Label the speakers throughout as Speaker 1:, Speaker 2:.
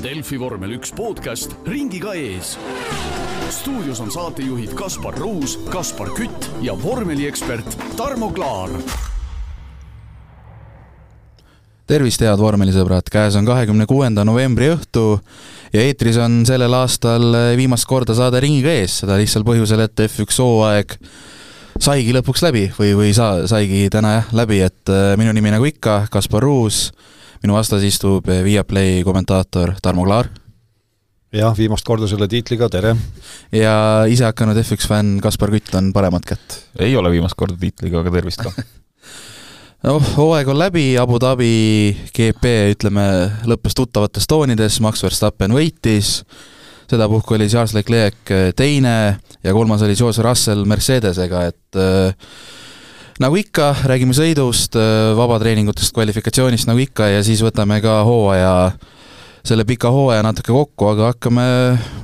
Speaker 1: Delfi vormel üks podcast ringiga ees. stuudios on saatejuhid Kaspar Ruus, Kaspar Kütt ja vormeliekspert Tarmo Klaar.
Speaker 2: tervist, head vormelisõbrad, käes on kahekümne kuuenda novembri õhtu ja eetris on sellel aastal viimast korda saade Ringiga ees, seda lihtsal põhjusel, et F1 hooaeg saigi lõpuks läbi või, või sa-, saigi täna jah, läbi, et äh, minu nimi nagu ikka, Kaspar Ruus, minu vastas istub Viaplay kommentaator Tarmo Klaar.
Speaker 3: jah, viimast korda selle tiitliga, tere!
Speaker 2: ja ise hakanud F1 fänn Kaspar Kütt on paremat kätt.
Speaker 4: ei ole viimast korda tiitliga, aga tervist ka
Speaker 2: noh, hooaeg on läbi, Abu Dhabi GP, ütleme, lõppes tuttavates toonides, Max Verstappen võitis, sedapuhku oli Charles Leclerc teine ja kolmas oli George Russell Mercedesega, et äh, nagu ikka, räägime sõidust, äh, vabatreeningutest, kvalifikatsioonist nagu ikka ja siis võtame ka hooaja, selle pika hooaja natuke kokku, aga hakkame,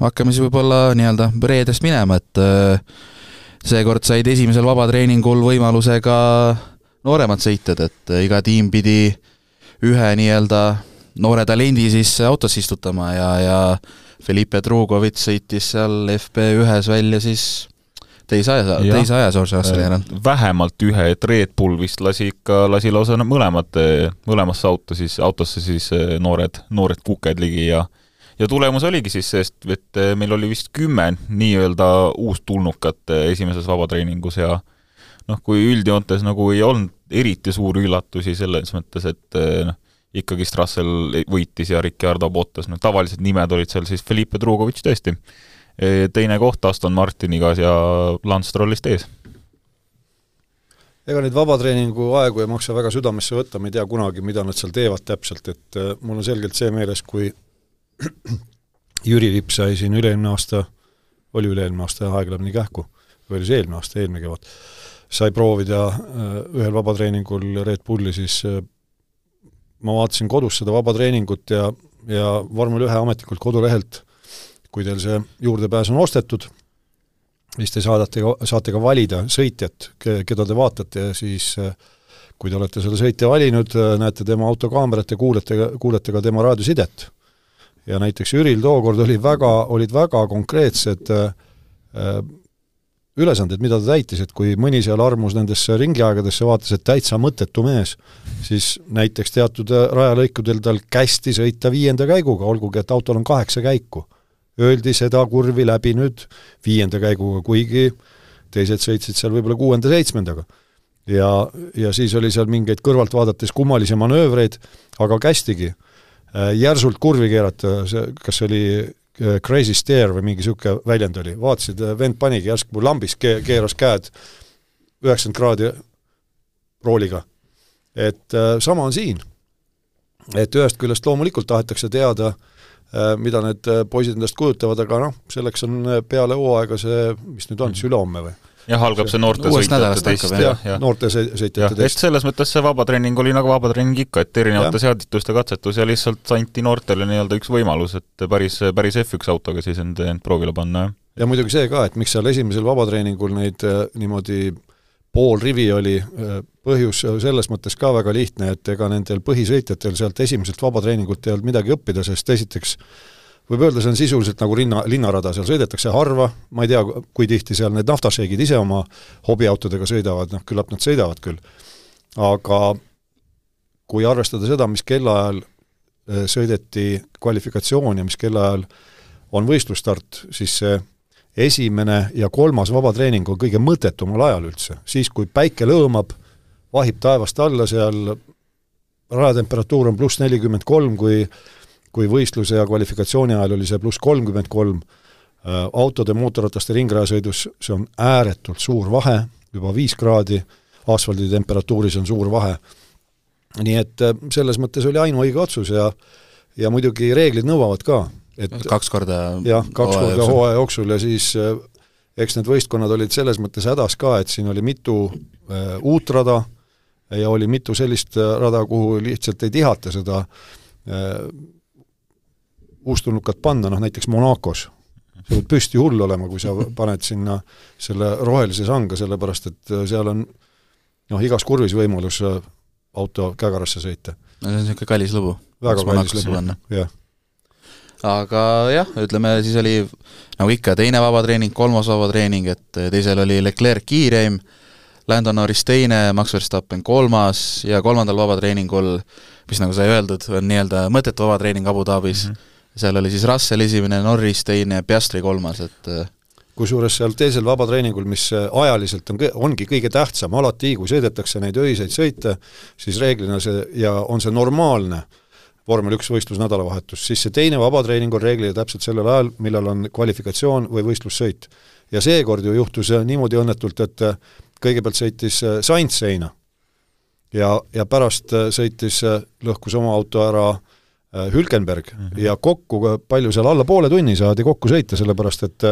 Speaker 2: hakkame siis võib-olla nii-öelda reedest minema, et äh, seekord said esimesel vabatreeningul võimaluse ka nooremad sõitjad, et äh, iga tiim pidi ühe nii-öelda noore talendi siis autosse istutama ja, ja Felipe Drugovitš sõitis seal FP1-s välja siis teise aja, teise aja George Russelli järel.
Speaker 4: vähemalt ühe, et Red Bull vist lasi ikka, lasi lausa mõlemad, mõlemasse auto siis, autosse siis eh, noored, noored kuked ligi ja ja tulemus oligi siis see, et eh, meil oli vist kümme nii-öelda uustulnukat esimeses vabatreeningus ja noh, kui üldjoontes nagu ei olnud eriti suuri üllatusi selles mõttes, et noh, ikkagist Russell võitis ja Ricardo Bottas, noh tavalised nimed olid seal siis Felipe Drugovitš tõesti teine koht Aston Martiniga ja Lance Strollist ees.
Speaker 3: ega neid vabatreeningu aegu ei maksa väga südamesse võtta, me ei tea kunagi, mida nad seal teevad täpselt, et äh, mul on selgelt see meeles, kui Jüri Vipp sai siin üle-eelmine aasta, oli üle-eelmine aasta, aeg läheb nii kähku, või oli see eelmine aasta, eelmine kevad, sai proovida äh, ühel vabatreeningul Red Bulli, siis ma vaatasin kodus seda vabatreeningut ja, ja vormel ühe ametlikult kodulehelt kui teil see juurdepääs on ostetud, siis te saadate, saate ka valida sõitjat, keda te vaatate ja siis kui te olete selle sõitja valinud, näete tema autokaamerat ja kuulete, kuulete ka tema raadiosidet. ja näiteks Jüril tookord oli väga, olid väga konkreetsed äh, ülesanded, mida ta täitis, et kui mõni seal armus nendesse ringiaegadesse, vaatas, et täitsa mõttetu mees, siis näiteks teatud rajalõikudel tal kästi sõita viienda käiguga, olgugi et autol on kaheksa käiku öeldi seda kurvi läbi nüüd viienda käiguga, kuigi teised sõitsid seal võib-olla kuuenda-seitsmendaga. ja, ja siis oli seal mingeid kõrvalt vaadates kummalisi manöövreid, aga kästigi äh, järsult kurvi keerata, see, kas see oli äh, crazy stare või mingi niisugune väljend oli, vaatasid, äh, vend panigi järsku lambis, keeras käed üheksakümmend kraadi rooliga. et sama on siin. et ühest küljest loomulikult tahetakse teada Äh, mida need äh, poisid endast kujutavad, aga noh, selleks on äh, peale hooaega see, mis nüüd on, siis ülehomme või?
Speaker 4: jah, algab see noorte sõitjate test ja,
Speaker 3: ja noorte sõitjate test.
Speaker 4: et selles mõttes see vabatreening oli nagu vabatreening ikka, et erinevate seadituste katsetus ja lihtsalt anti noortele nii-öelda üks võimalus, et päris, päris F1 autoga siis end, end proovile panna, jah.
Speaker 3: ja muidugi see ka, et miks seal esimesel vabatreeningul neid niimoodi pool rivi oli, põhjus selles mõttes ka väga lihtne, et ega nendel põhisõitjatel sealt esimeselt vabatreeningult ei olnud midagi õppida, sest esiteks võib öelda, see on sisuliselt nagu linna, linnarada, seal sõidetakse harva, ma ei tea, kui tihti seal need naftašeigid ise oma hobiautodega sõidavad, noh küllap nad sõidavad küll, aga kui arvestada seda, mis kellaajal äh, sõideti kvalifikatsiooni ja mis kellaajal on võistlusstart, siis see esimene ja kolmas vabatreening on kõige mõttetumal ajal üldse, siis kui päike lõõmab, vahib taevast alla seal, rajatemperatuur on pluss nelikümmend kolm, kui kui võistluse ja kvalifikatsiooni ajal oli see pluss kolmkümmend kolm, äh, autode, mootorrataste ringrajasõidus see on ääretult suur vahe, juba viis kraadi, asfaldi temperatuuris on suur vahe. nii et äh, selles mõttes oli ainuõige otsus ja ja muidugi reeglid nõuavad ka,
Speaker 2: et kaks korda
Speaker 3: jah, kaks korda hooaja jooksul ja siis äh, eks need võistkonnad olid selles mõttes hädas ka, et siin oli mitu äh, uut rada ja oli mitu sellist äh, rada, kuhu lihtsalt ei tihata seda äh, uustulnukat panna, noh näiteks Monacos. sa pead püsti hull olema, kui sa paned sinna selle rohelise sanga, sellepärast et seal on noh, igas kurvis võimalus auto kägarasse sõita.
Speaker 2: no see on niisugune kallis lugu.
Speaker 3: väga kallis lugu, jah
Speaker 2: aga jah, ütleme siis oli nagu ikka, teine vabatreening, kolmas vabatreening, et teisel oli Leclerc kiireim, Lando Norris teine, Max Verstappen kolmas ja kolmandal vabatreeningul, mis nagu sai öeldud, on nii-öelda mõttetu vabatreening Abu Dhabis mm, -hmm. seal oli siis Russell esimene, Norris teine, Piastri kolmas, et
Speaker 3: kusjuures seal teisel vabatreeningul, mis ajaliselt on, ongi kõige tähtsam, alati kui sõidetakse neid öiseid sõite, siis reeglina see, ja on see normaalne, vormel üks võistlus nädalavahetus, siis see teine vabatreening on reeglina täpselt sellel ajal, millal on kvalifikatsioon või võistlussõit. ja seekord ju juhtus niimoodi õnnetult, et kõigepealt sõitis Sainz seina ja, ja pärast sõitis, lõhkus oma auto ära Hülkenberg mm -hmm. ja kokku, palju seal, alla poole tunni saadi kokku sõita, sellepärast et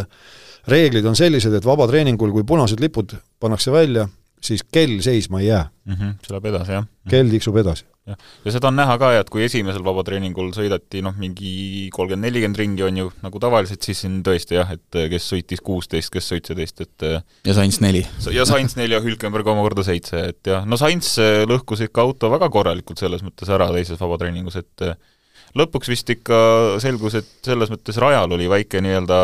Speaker 3: reeglid on sellised, et vabatreeningul, kui punased lipud pannakse välja, siis kell seisma ei jää
Speaker 4: mm. -hmm, see läheb edasi, jah?
Speaker 3: kell tiksub edasi.
Speaker 4: Jah, ja seda on näha ka, et kui esimesel vabatreeningul sõidati noh, mingi kolmkümmend, nelikümmend ringi on ju nagu tavaliselt, siis siin tõesti jah, et kes sõitis kuusteist, kes seitseteist, et
Speaker 2: ja Sainz neli.
Speaker 4: ja Sainz neli ja Hülkenberg omakorda seitse, et jah, no Sainz lõhkus ikka auto väga korralikult selles mõttes ära teises vabatreeningus, et lõpuks vist ikka selgus, et selles mõttes rajal oli väike nii-öelda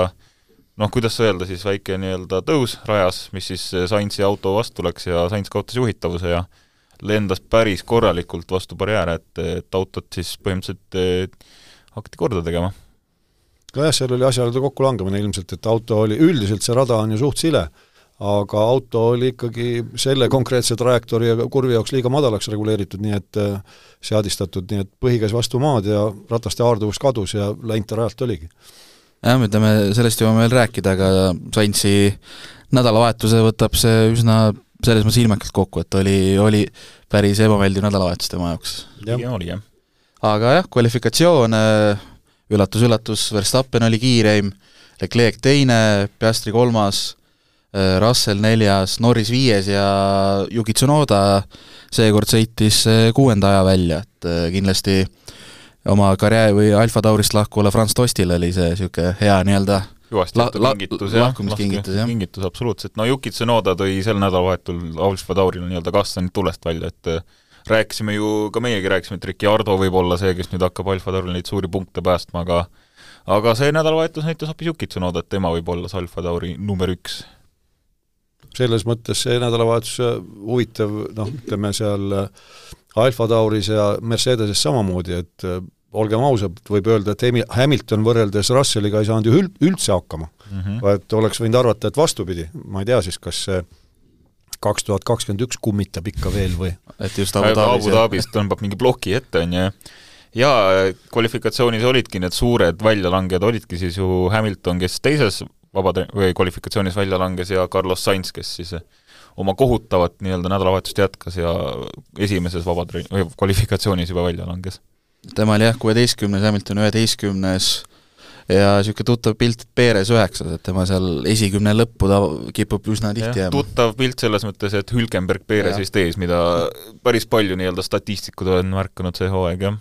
Speaker 4: noh, kuidas öelda siis, väike nii-öelda tõus rajas, mis siis Sainzi auto vastu läks ja Sainz kaotas juhitavuse ja lendas päris korralikult vastu barjääre, et, et autot siis põhimõtteliselt eh, hakati korda tegema.
Speaker 3: nojah, seal oli asjaolude kokkulangemine ilmselt, et auto oli, üldiselt see rada on ju suht sile, aga auto oli ikkagi selle konkreetse trajektoori ja kurvi jaoks liiga madalaks reguleeritud, nii et eh, seadistatud, nii et põhi käis vastu maad ja rataste haarduvus kadus ja läinud ta rajalt oligi
Speaker 2: jah, me ütleme, sellest jõuame veel rääkida, aga Saintsi nädalavahetuse võtab see üsna selles mõttes ilmekalt kokku, et oli, oli päris ebameeldiv nädalavahetus tema jaoks.
Speaker 4: oli jah.
Speaker 2: aga jah, kvalifikatsioon, üllatus-üllatus, Verstappen oli kiireim, Leclerc teine, Piastri kolmas, Russell neljas, Norris viies ja Yuki Tsunoda seekord sõitis kuuenda aja välja, et kindlasti äh, oma karjääri või Alfa Taurist lahkuvale Franz Tostile oli see niisugune hea nii-öelda
Speaker 4: hüvasti tehtud kingitus, jah, lahkumiskingitus, jah. kingitus, absoluutselt, no Yuki Tsunoda tõi sel nädalavahetul Alfa Tauril nii-öelda kastanid tulest välja, et äh, rääkisime ju, ka meiegi rääkisime, et Ricciardo võib olla see, kes nüüd hakkab Alfa Tauril neid suuri punkte päästma, aga aga see nädalavahetus näitas hoopis Yuki Tsunoda, et tema võib olla see Alfa Tauri number üks.
Speaker 3: selles mõttes see nädalavahetus äh, huvitav, noh, ütleme seal äh, Alfa Tauris ja Mercedeses samamoodi, et olgem ausad, võib öelda, et Hamilton võrreldes Russelliga ei saanud ju üld, üldse hakkama mm. -hmm. et oleks võinud arvata, et vastupidi, ma ei tea siis, kas see kaks tuhat kakskümmend üks kummitab ikka veel või?
Speaker 2: et just Abu Dhabis
Speaker 4: Abu Dhabis tõmbab mingi ploki ette, on ju, ja kvalifikatsioonis olidki need suured väljalangejad, olidki siis ju Hamilton, kes teises vabade- või kvalifikatsioonis välja langes ja Carlos Sainz, kes siis oma kohutavat nii-öelda nädalavahetust jätkas ja esimeses vabatreen-, või kvalifikatsioonis juba välja langes.
Speaker 2: Tema oli jah, kuueteistkümnes, Hamilton üheteistkümnes ja niisugune tuttav pilt, et Perez üheksas, et tema seal esikümne lõppu ta kipub üsna tihti jääma.
Speaker 4: tuttav pilt selles mõttes, et Hülkenberg Perezist ees, mida päris palju nii-öelda statistikud on märkanud see hooaeg, jah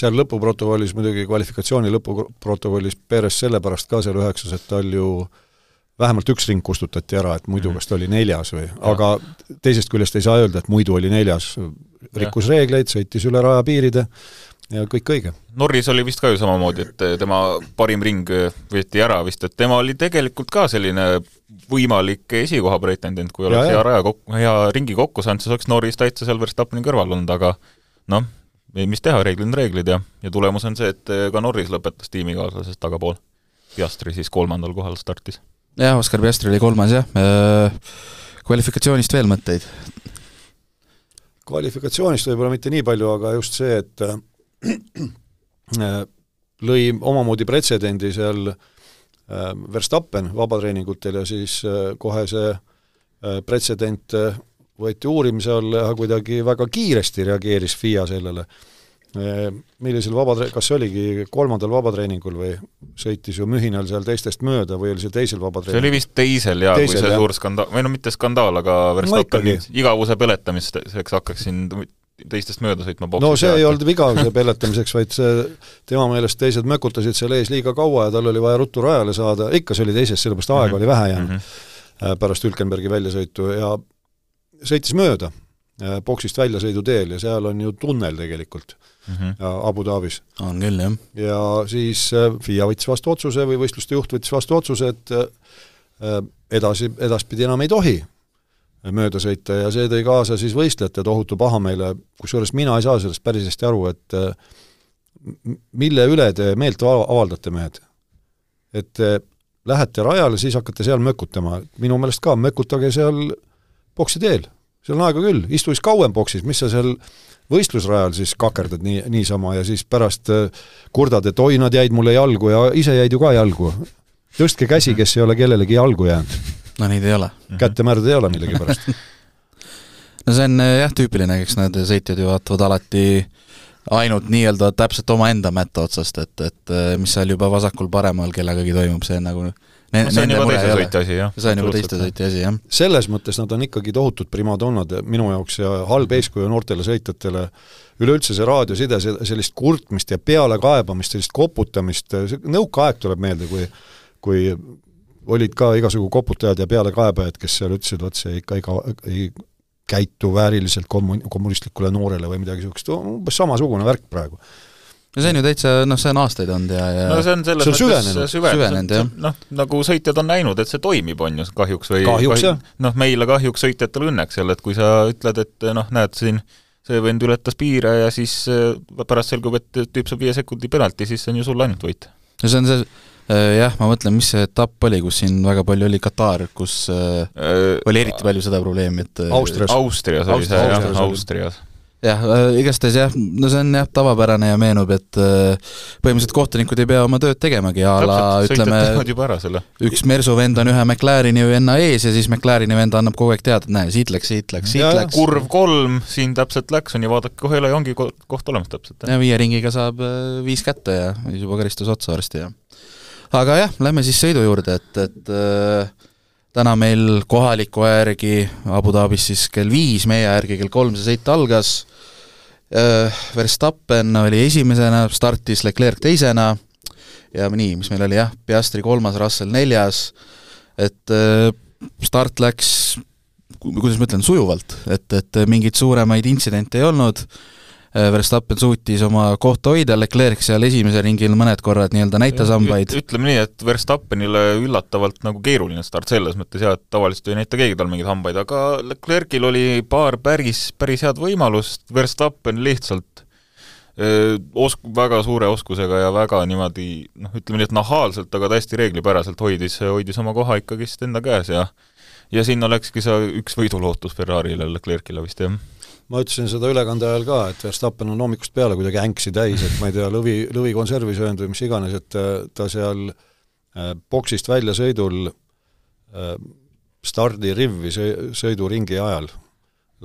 Speaker 3: seal lõpuprotokollis muidugi, kvalifikatsiooni lõpuprotokollis Perez sellepärast ka seal üheksas, et tal ju äh, vähemalt üks ring kustutati ära, et muidu mhm. oli neljas või, aga teisest küljest ei saa öelda, et muidu oli neljas, rikkus ja. reegleid, sõitis üle rajapiiride ja kõik õige.
Speaker 4: Norris oli vist ka ju samamoodi, et tema parim ring võeti ära vist, et tema oli tegelikult ka selline võimalik esikoha pretendent, kui oleks ja, hea raja kokku, hea ringi kokku saanud, siis oleks Norris täitsa seal Verstappeni kõrval olnud, aga noh, mis teha, reeglid on reeglid ja, ja tulemus on see, et ka Norris lõpetas tiimikaaslasest tagapool. Piastri siis kolmandal kohal startis
Speaker 2: jah, Oskar Piastri oli kolmas jah, äh, kvalifikatsioonist veel mõtteid?
Speaker 3: kvalifikatsioonist võib-olla mitte nii palju, aga just see, et äh, lõi omamoodi pretsedendi seal äh, Verstappen vabatreeningutel ja siis kohe see pretsedent võeti uurimise alla ja kuidagi väga kiiresti reageeris FIA sellele millisel vaba, kas see oligi kolmandal vabatreeningul või sõitis ju mühinal seal teistest mööda või oli see teisel vabatreeningul?
Speaker 4: see oli vist teisel jaa, kui see jah. suur skandaal, või no mitte skandaal, aga Verstappen igavuse peletamiseks hakkas siin teistest mööda sõitma
Speaker 3: no see ei olnud vigavuse peletamiseks, vaid see, tema meelest teised mökutasid seal ees liiga kaua ja tal oli vaja ruttu rajale saada, ikka see oli teises, sellepärast aega mm -hmm. oli vähe jäänud mm -hmm. pärast Hülkenbergi väljasõitu ja sõitis mööda boksist väljasõiduteel ja seal on ju tunnel tegelikult mm -hmm. Abu Dhabis.
Speaker 2: on küll, jah.
Speaker 3: ja siis äh, FIA võttis vastu otsuse või võistluste juht võttis vastu otsuse, et äh, edasi, edaspidi enam ei tohi mööda sõita ja see tõi kaasa siis võistlejate tohutu pahameele, kusjuures mina ei saa sellest päris hästi aru, et mille üle te meelt avaldate, mehed? et te lähete rajale, siis hakkate seal mökutama, minu meelest ka, mökutage seal boksi teel seal on aega küll, istu siis kauem boksis, mis sa seal võistlusrajal siis kakerdad nii, niisama ja siis pärast äh, kurdad, et oi, nad jäid mulle jalgu ja ise jäid ju ka jalgu. tõstke käsi, kes ei ole kellelegi jalgu jäänud.
Speaker 2: No neid ei ole.
Speaker 3: kätemärd ei ole millegipärast
Speaker 2: no see on äh, jah, tüüpiline, eks need sõitjad ju vaatavad alati ainult nii-öelda täpselt omaenda mätta otsast, et, et äh, mis seal juba vasakul-paremal kellegagi toimub, see nagu
Speaker 4: Ne, no see on juba teise sõitja asi, jah.
Speaker 2: see on juba teiste sõitja asi, jah.
Speaker 3: selles mõttes nad on ikkagi tohutud primadonnad minu jaoks ja halb eeskuju noortele sõitjatele, üleüldse see raadioside, sellist kurtmist ja pealekaebamist, sellist koputamist, nõukaaeg tuleb meelde, kui kui olid ka igasugu koputajad ja pealekaebajad, kes seal ütlesid, vot see ikka ega ei käitu vääriliselt kommun-, kommunistlikule noorele või midagi niisugust, umbes samasugune värk praegu
Speaker 2: no see on ju täitsa, noh, see on aastaid olnud ja, ja
Speaker 4: no see on selles
Speaker 3: see on süvenenud,
Speaker 2: süvenenud, jah.
Speaker 4: noh, nagu sõitjad on näinud, et see toimib, on ju, kahjuks või
Speaker 3: kahjuks, jah.
Speaker 4: noh, meile kahjuks sõitjatel õnneks jälle, et kui sa ütled, et noh, näed siin, see vend ületas piire ja siis äh, pärast selgub, et tüüp saab viie sekundi penalti, siis see on ju sul ainult võit.
Speaker 2: no see on see jah, ma mõtlen, mis see etapp oli, kus siin väga palju oli Katar, kus äh, äh, oli eriti palju seda probleemi, et
Speaker 3: äh, Austrias,
Speaker 4: Austrias oli see, jah, Austrias.
Speaker 2: Jah, äh, igastahes jah, no see on jah, tavapärane ja meenub, et äh, põhimõtteliselt kohtunikud ei pea oma tööd tegemagi a la ütleme, üks Mersu vend on ühe McLareni venna ees ja siis McLareni vend annab kogu aeg teada, et näe, siit läks, siit läks, siit ja, läks.
Speaker 4: kurv kolm, siin täpselt läks, on ju, vaadake kohe üle ja ongi koht olemas täpselt.
Speaker 2: ja viie ringiga saab äh, viis kätte ja siis juba karistus otsa varsti ja aga jah, lähme siis sõidu juurde, et, et äh, täna meil kohaliku aja järgi Abu Dhabis siis kell viis, meie järgi kell kolm see sõit algas, äh, Verstappen oli esimesena, startis Leclerc teisena. Ja nii, mis meil oli jah, Piastri kolmas, Russell neljas, et äh, start läks, kuidas ma ütlen, sujuvalt, et, et mingeid suuremaid intsidente ei olnud, Äh, Verstappen suutis oma kohta hoida, Leclerc seal esimesel ringil mõned korrad nii-öelda näitas hambaid.
Speaker 4: ütleme nii, et Verstappenile üllatavalt nagu keeruline start selles mõttes jah, et tavaliselt ei näita keegi tal mingeid hambaid, aga Leclerc'il oli paar päris, päris head võimalust, Verstappen lihtsalt öö, osk-, väga suure oskusega ja väga niimoodi noh, ütleme nii, et nahaalselt, aga täiesti reeglipäraselt hoidis, hoidis oma koha ikkagist enda käes ja ja sinna läkski see üks võidulootus Ferrarile, Leclerc'ile vist, jah
Speaker 3: ma ütlesin seda ülekande ajal ka, et Verstappen on hommikust peale kuidagi änksi täis, et ma ei tea, lõvi, lõvikonservi söönud või mis iganes, et äh, ta seal äh, boksist väljasõidul äh, stardirivvi sõi-, sõiduringi ajal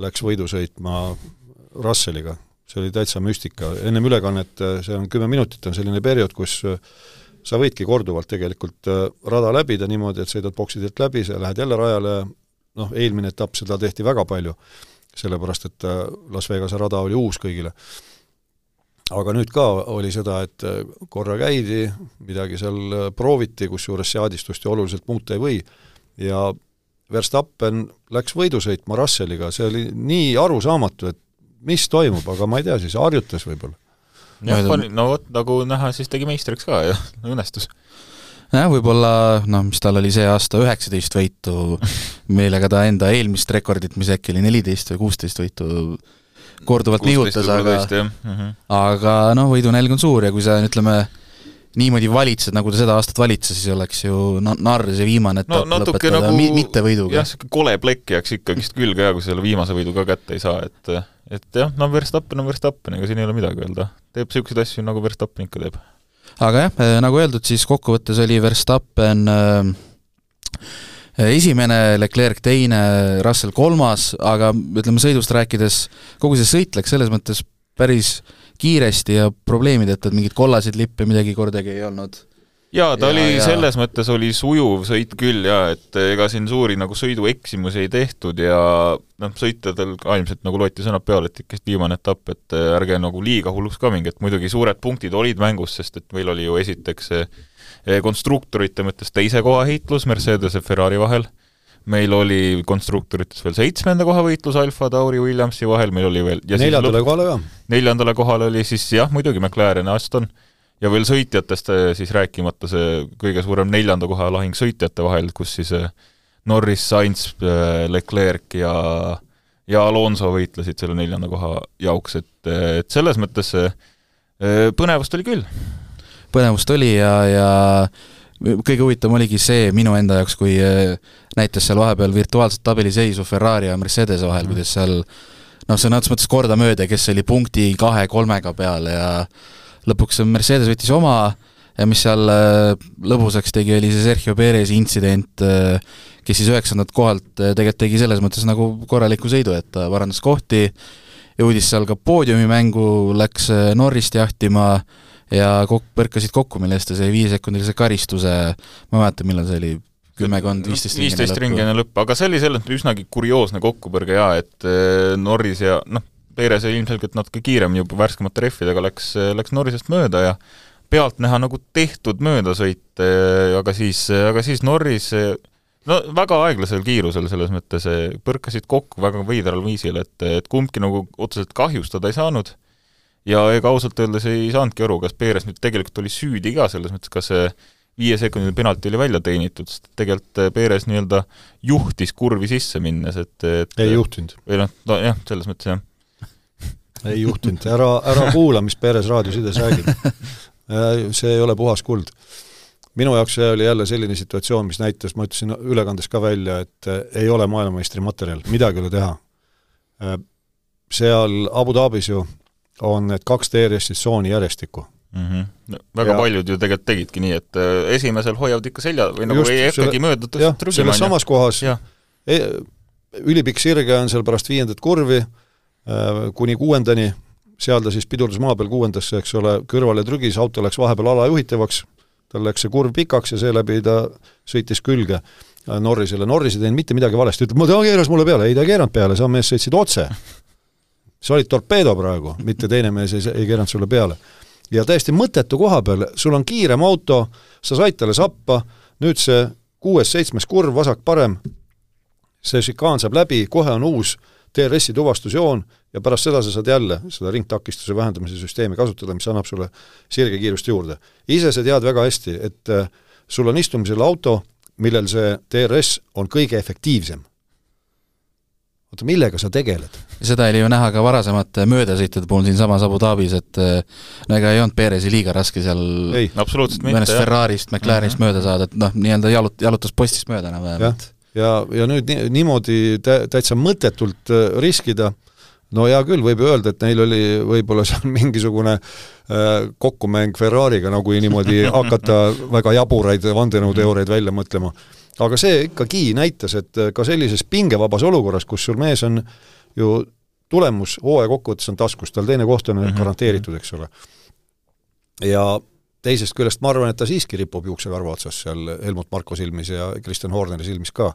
Speaker 3: läks võidu sõitma Russelliga. see oli täitsa müstika, ennem ülekannet, see on kümme minutit, on selline periood, kus sa võidki korduvalt tegelikult rada läbida niimoodi, et sõidad boksidelt läbi, sa lähed jälle rajale, noh, eelmine etapp, seda tehti väga palju sellepärast et äh, Las Vegase rada oli uus kõigile. aga nüüd ka oli seda, et äh, korra käidi, midagi seal äh, prooviti, kusjuures seadistust ju oluliselt muuta ei või, ja Verstappen läks võidu sõitma Russelliga, see oli nii arusaamatu, et mis toimub, aga ma ei tea, siis harjutas võib-olla.
Speaker 4: jah, no vot, nagu näha, siis tegi meistriks ka ja õnnestus
Speaker 2: jah, võib-olla noh, mis tal oli see aasta üheksateist võitu, millega ta enda eelmist rekordit, mis äkki oli neliteist või kuusteist võitu, korduvalt nihutas, aga mm -hmm. aga noh, võidunälg on suur ja kui sa ütleme, niimoodi valitsed, nagu ta seda aastat valitses, siis oleks ju na-, narr see viimane etapp no, lõpetada nagu, mi-, mitte võiduga.
Speaker 4: jah, niisugune kole plekk jääks ikkagist külge ja kui selle viimase võidu ka kätte ei saa, et et jah, no Verstappen on Verstappen, ega siin ei ole midagi öelda. teeb niisuguseid asju, nagu Verstappen ikka teeb
Speaker 2: aga jah, äh, nagu öeldud, siis kokkuvõttes oli Verstappen äh, esimene, Leclerc teine, Russell kolmas, aga ütleme, sõidust rääkides, kogu see sõit läks selles mõttes päris kiiresti ja probleemideta, et mingeid kollaseid lippe midagi kordagi ei olnud
Speaker 4: jaa, ta ja, oli selles mõttes oli sujuv sõit küll jaa, et ega siin suuri nagu sõidueksimusi ei tehtud ja noh, sõitjadel ka ilmselt nagu loeti sõnad peale, et ikkagist viimane etapp, et ärge nagu liiga hulluks ka minge, et muidugi suured punktid olid mängus, sest et meil oli ju esiteks konstruktorite mõttes teise koha heitlus Mercedes ja Ferrari vahel, meil oli konstruktorites veel seitsmenda koha võitlus Alfa Tauri Williamsi vahel, meil oli veel
Speaker 3: neljandale kohale ka?
Speaker 4: neljandale kohale oli siis jah, muidugi McLaren ja Aston, ja veel sõitjatest äh, siis rääkimata see kõige suurem neljanda koha lahing sõitjate vahel, kus siis äh, Norris, Sainz, äh, Leclerc ja ja Alonso võitlesid selle neljanda koha jaoks, et, et selles mõttes põnevust oli küll.
Speaker 2: põnevust oli ja, ja kõige huvitavam oligi see minu enda jaoks, kui näitas seal vahepeal virtuaalset tabeliseisu Ferrari ja Mercedese vahel mm., kuidas seal noh, sõna otseses mõttes kordamööda, kes oli punkti kahe-kolmega peal ja lõpuks Mercedes võttis oma ja mis seal äh, lõbusaks tegi, oli see Sergio Perezi intsident, äh, kes siis üheksandalt kohalt äh, tegelikult tegi selles mõttes nagu korraliku sõidu, et ta parandas kohti, jõudis seal ka poodiumimängu, läks Norrist jahtima ja kok-, põrkasid kokku, mille eest ta sai viiesekundilise karistuse, ma ei mäleta, millal see oli, kümmekond, viisteist
Speaker 4: viisteist ringi enne lõppu, aga see oli selles mõttes üsnagi kurioosne kokkupõrge jaa, et Norris ja noh, Perez ilmselgelt natuke kiiremini juba värskemate rehvidega läks, läks Norrisest mööda ja pealtnäha nagu tehtud möödasõit, aga siis, aga siis Norris no väga aeglasel kiirusel selles mõttes, põrkasid kokku väga veidral viisil, et, et kumbki nagu otseselt kahjustada ei saanud ja ega ausalt öeldes ei saanudki aru, kas Perez nüüd tegelikult oli süüdi ka, selles mõttes, kas see viiesekundiline penalti oli välja teenitud, sest tegelikult Perez nii-öelda juhtis kurvi sisse minnes, et, et
Speaker 3: ei juhtinud.
Speaker 4: või noh, nojah, selles mõttes jah
Speaker 3: ei juhtinud, ära, ära kuula, mis Perez raadiosides räägib. Äh, see ei ole puhas kuld. minu jaoks see oli jälle selline situatsioon, mis näitas, ma ütlesin ülekandes ka välja, et äh, ei ole maailmameistri materjal, midagi ei ole teha. Äh, seal Abu Dhabis ju on need kaks DRS-i tsooni järjestikku
Speaker 4: mm. -hmm. No, väga ja. paljud ju tegelikult tegidki nii, et esimesel hoiavad ikka selja või nagu ei hakkagi mööda
Speaker 3: trügima. selles samas kohas, e, ülipikk sirge on seal pärast viiendat kurvi, kuni kuuendani, seal ta siis pidurdas maa peal kuuendasse, eks ole, kõrvale trügis, auto läks vahepeal alajuhitavaks, tal läks see kurv pikaks ja seeläbi ta sõitis külge äh, Norrisele, Norris ei teinud mitte midagi valesti, ütleb, ta keeras mulle peale, ei ta ei keeranud peale, sa mees sõitsid otse. sa olid torpeedo praegu, mitte teine mees ei, ei keeranud sulle peale. ja täiesti mõttetu koha peal, sul on kiirem auto, sa said talle sappa, nüüd see kuues-seitsmes kurv, vasak-parem, see šikaan saab läbi, kohe on uus DRS-i tuvastusjoon ja pärast seda sa saad jälle seda ringtakistuse vähendamise süsteemi kasutada, mis annab sulle sirgekiirust juurde. ise sa tead väga hästi, et äh, sul on istumisel auto, millel see DRS on kõige efektiivsem. oota, millega sa tegeled?
Speaker 2: seda oli ju näha ka varasemate möödasõitude puhul siinsamas Abu Dhabis, et äh, no ega ei olnud Perezi liiga raske seal
Speaker 4: ei, absoluutselt mitte,
Speaker 2: mõnest Ferrarist, McLarenist mm -hmm. mööda saada, et noh, nii-öelda jalut-, jalutas postist mööda enam-vähem, et
Speaker 3: ja, ja nüüd ni-, niimoodi tä-, täitsa mõttetult äh, riskida, no hea küll, võib ju öelda, et neil oli võib-olla seal mingisugune äh, kokkumäng Ferrari'ga, nagu niimoodi hakata väga jaburaid vandenõuteooriaid välja mõtlema. aga see ikkagi näitas, et äh, ka sellises pingevabas olukorras, kus sul mees on ju tulemus hooaja kokkuvõttes on taskus, tal teine koht on mm -hmm. garanteeritud, eks ole. ja teisest küljest ma arvan, et ta siiski ripub juuksekarva otsas seal Helmut Marko silmis ja Kristjan Horneri silmis ka.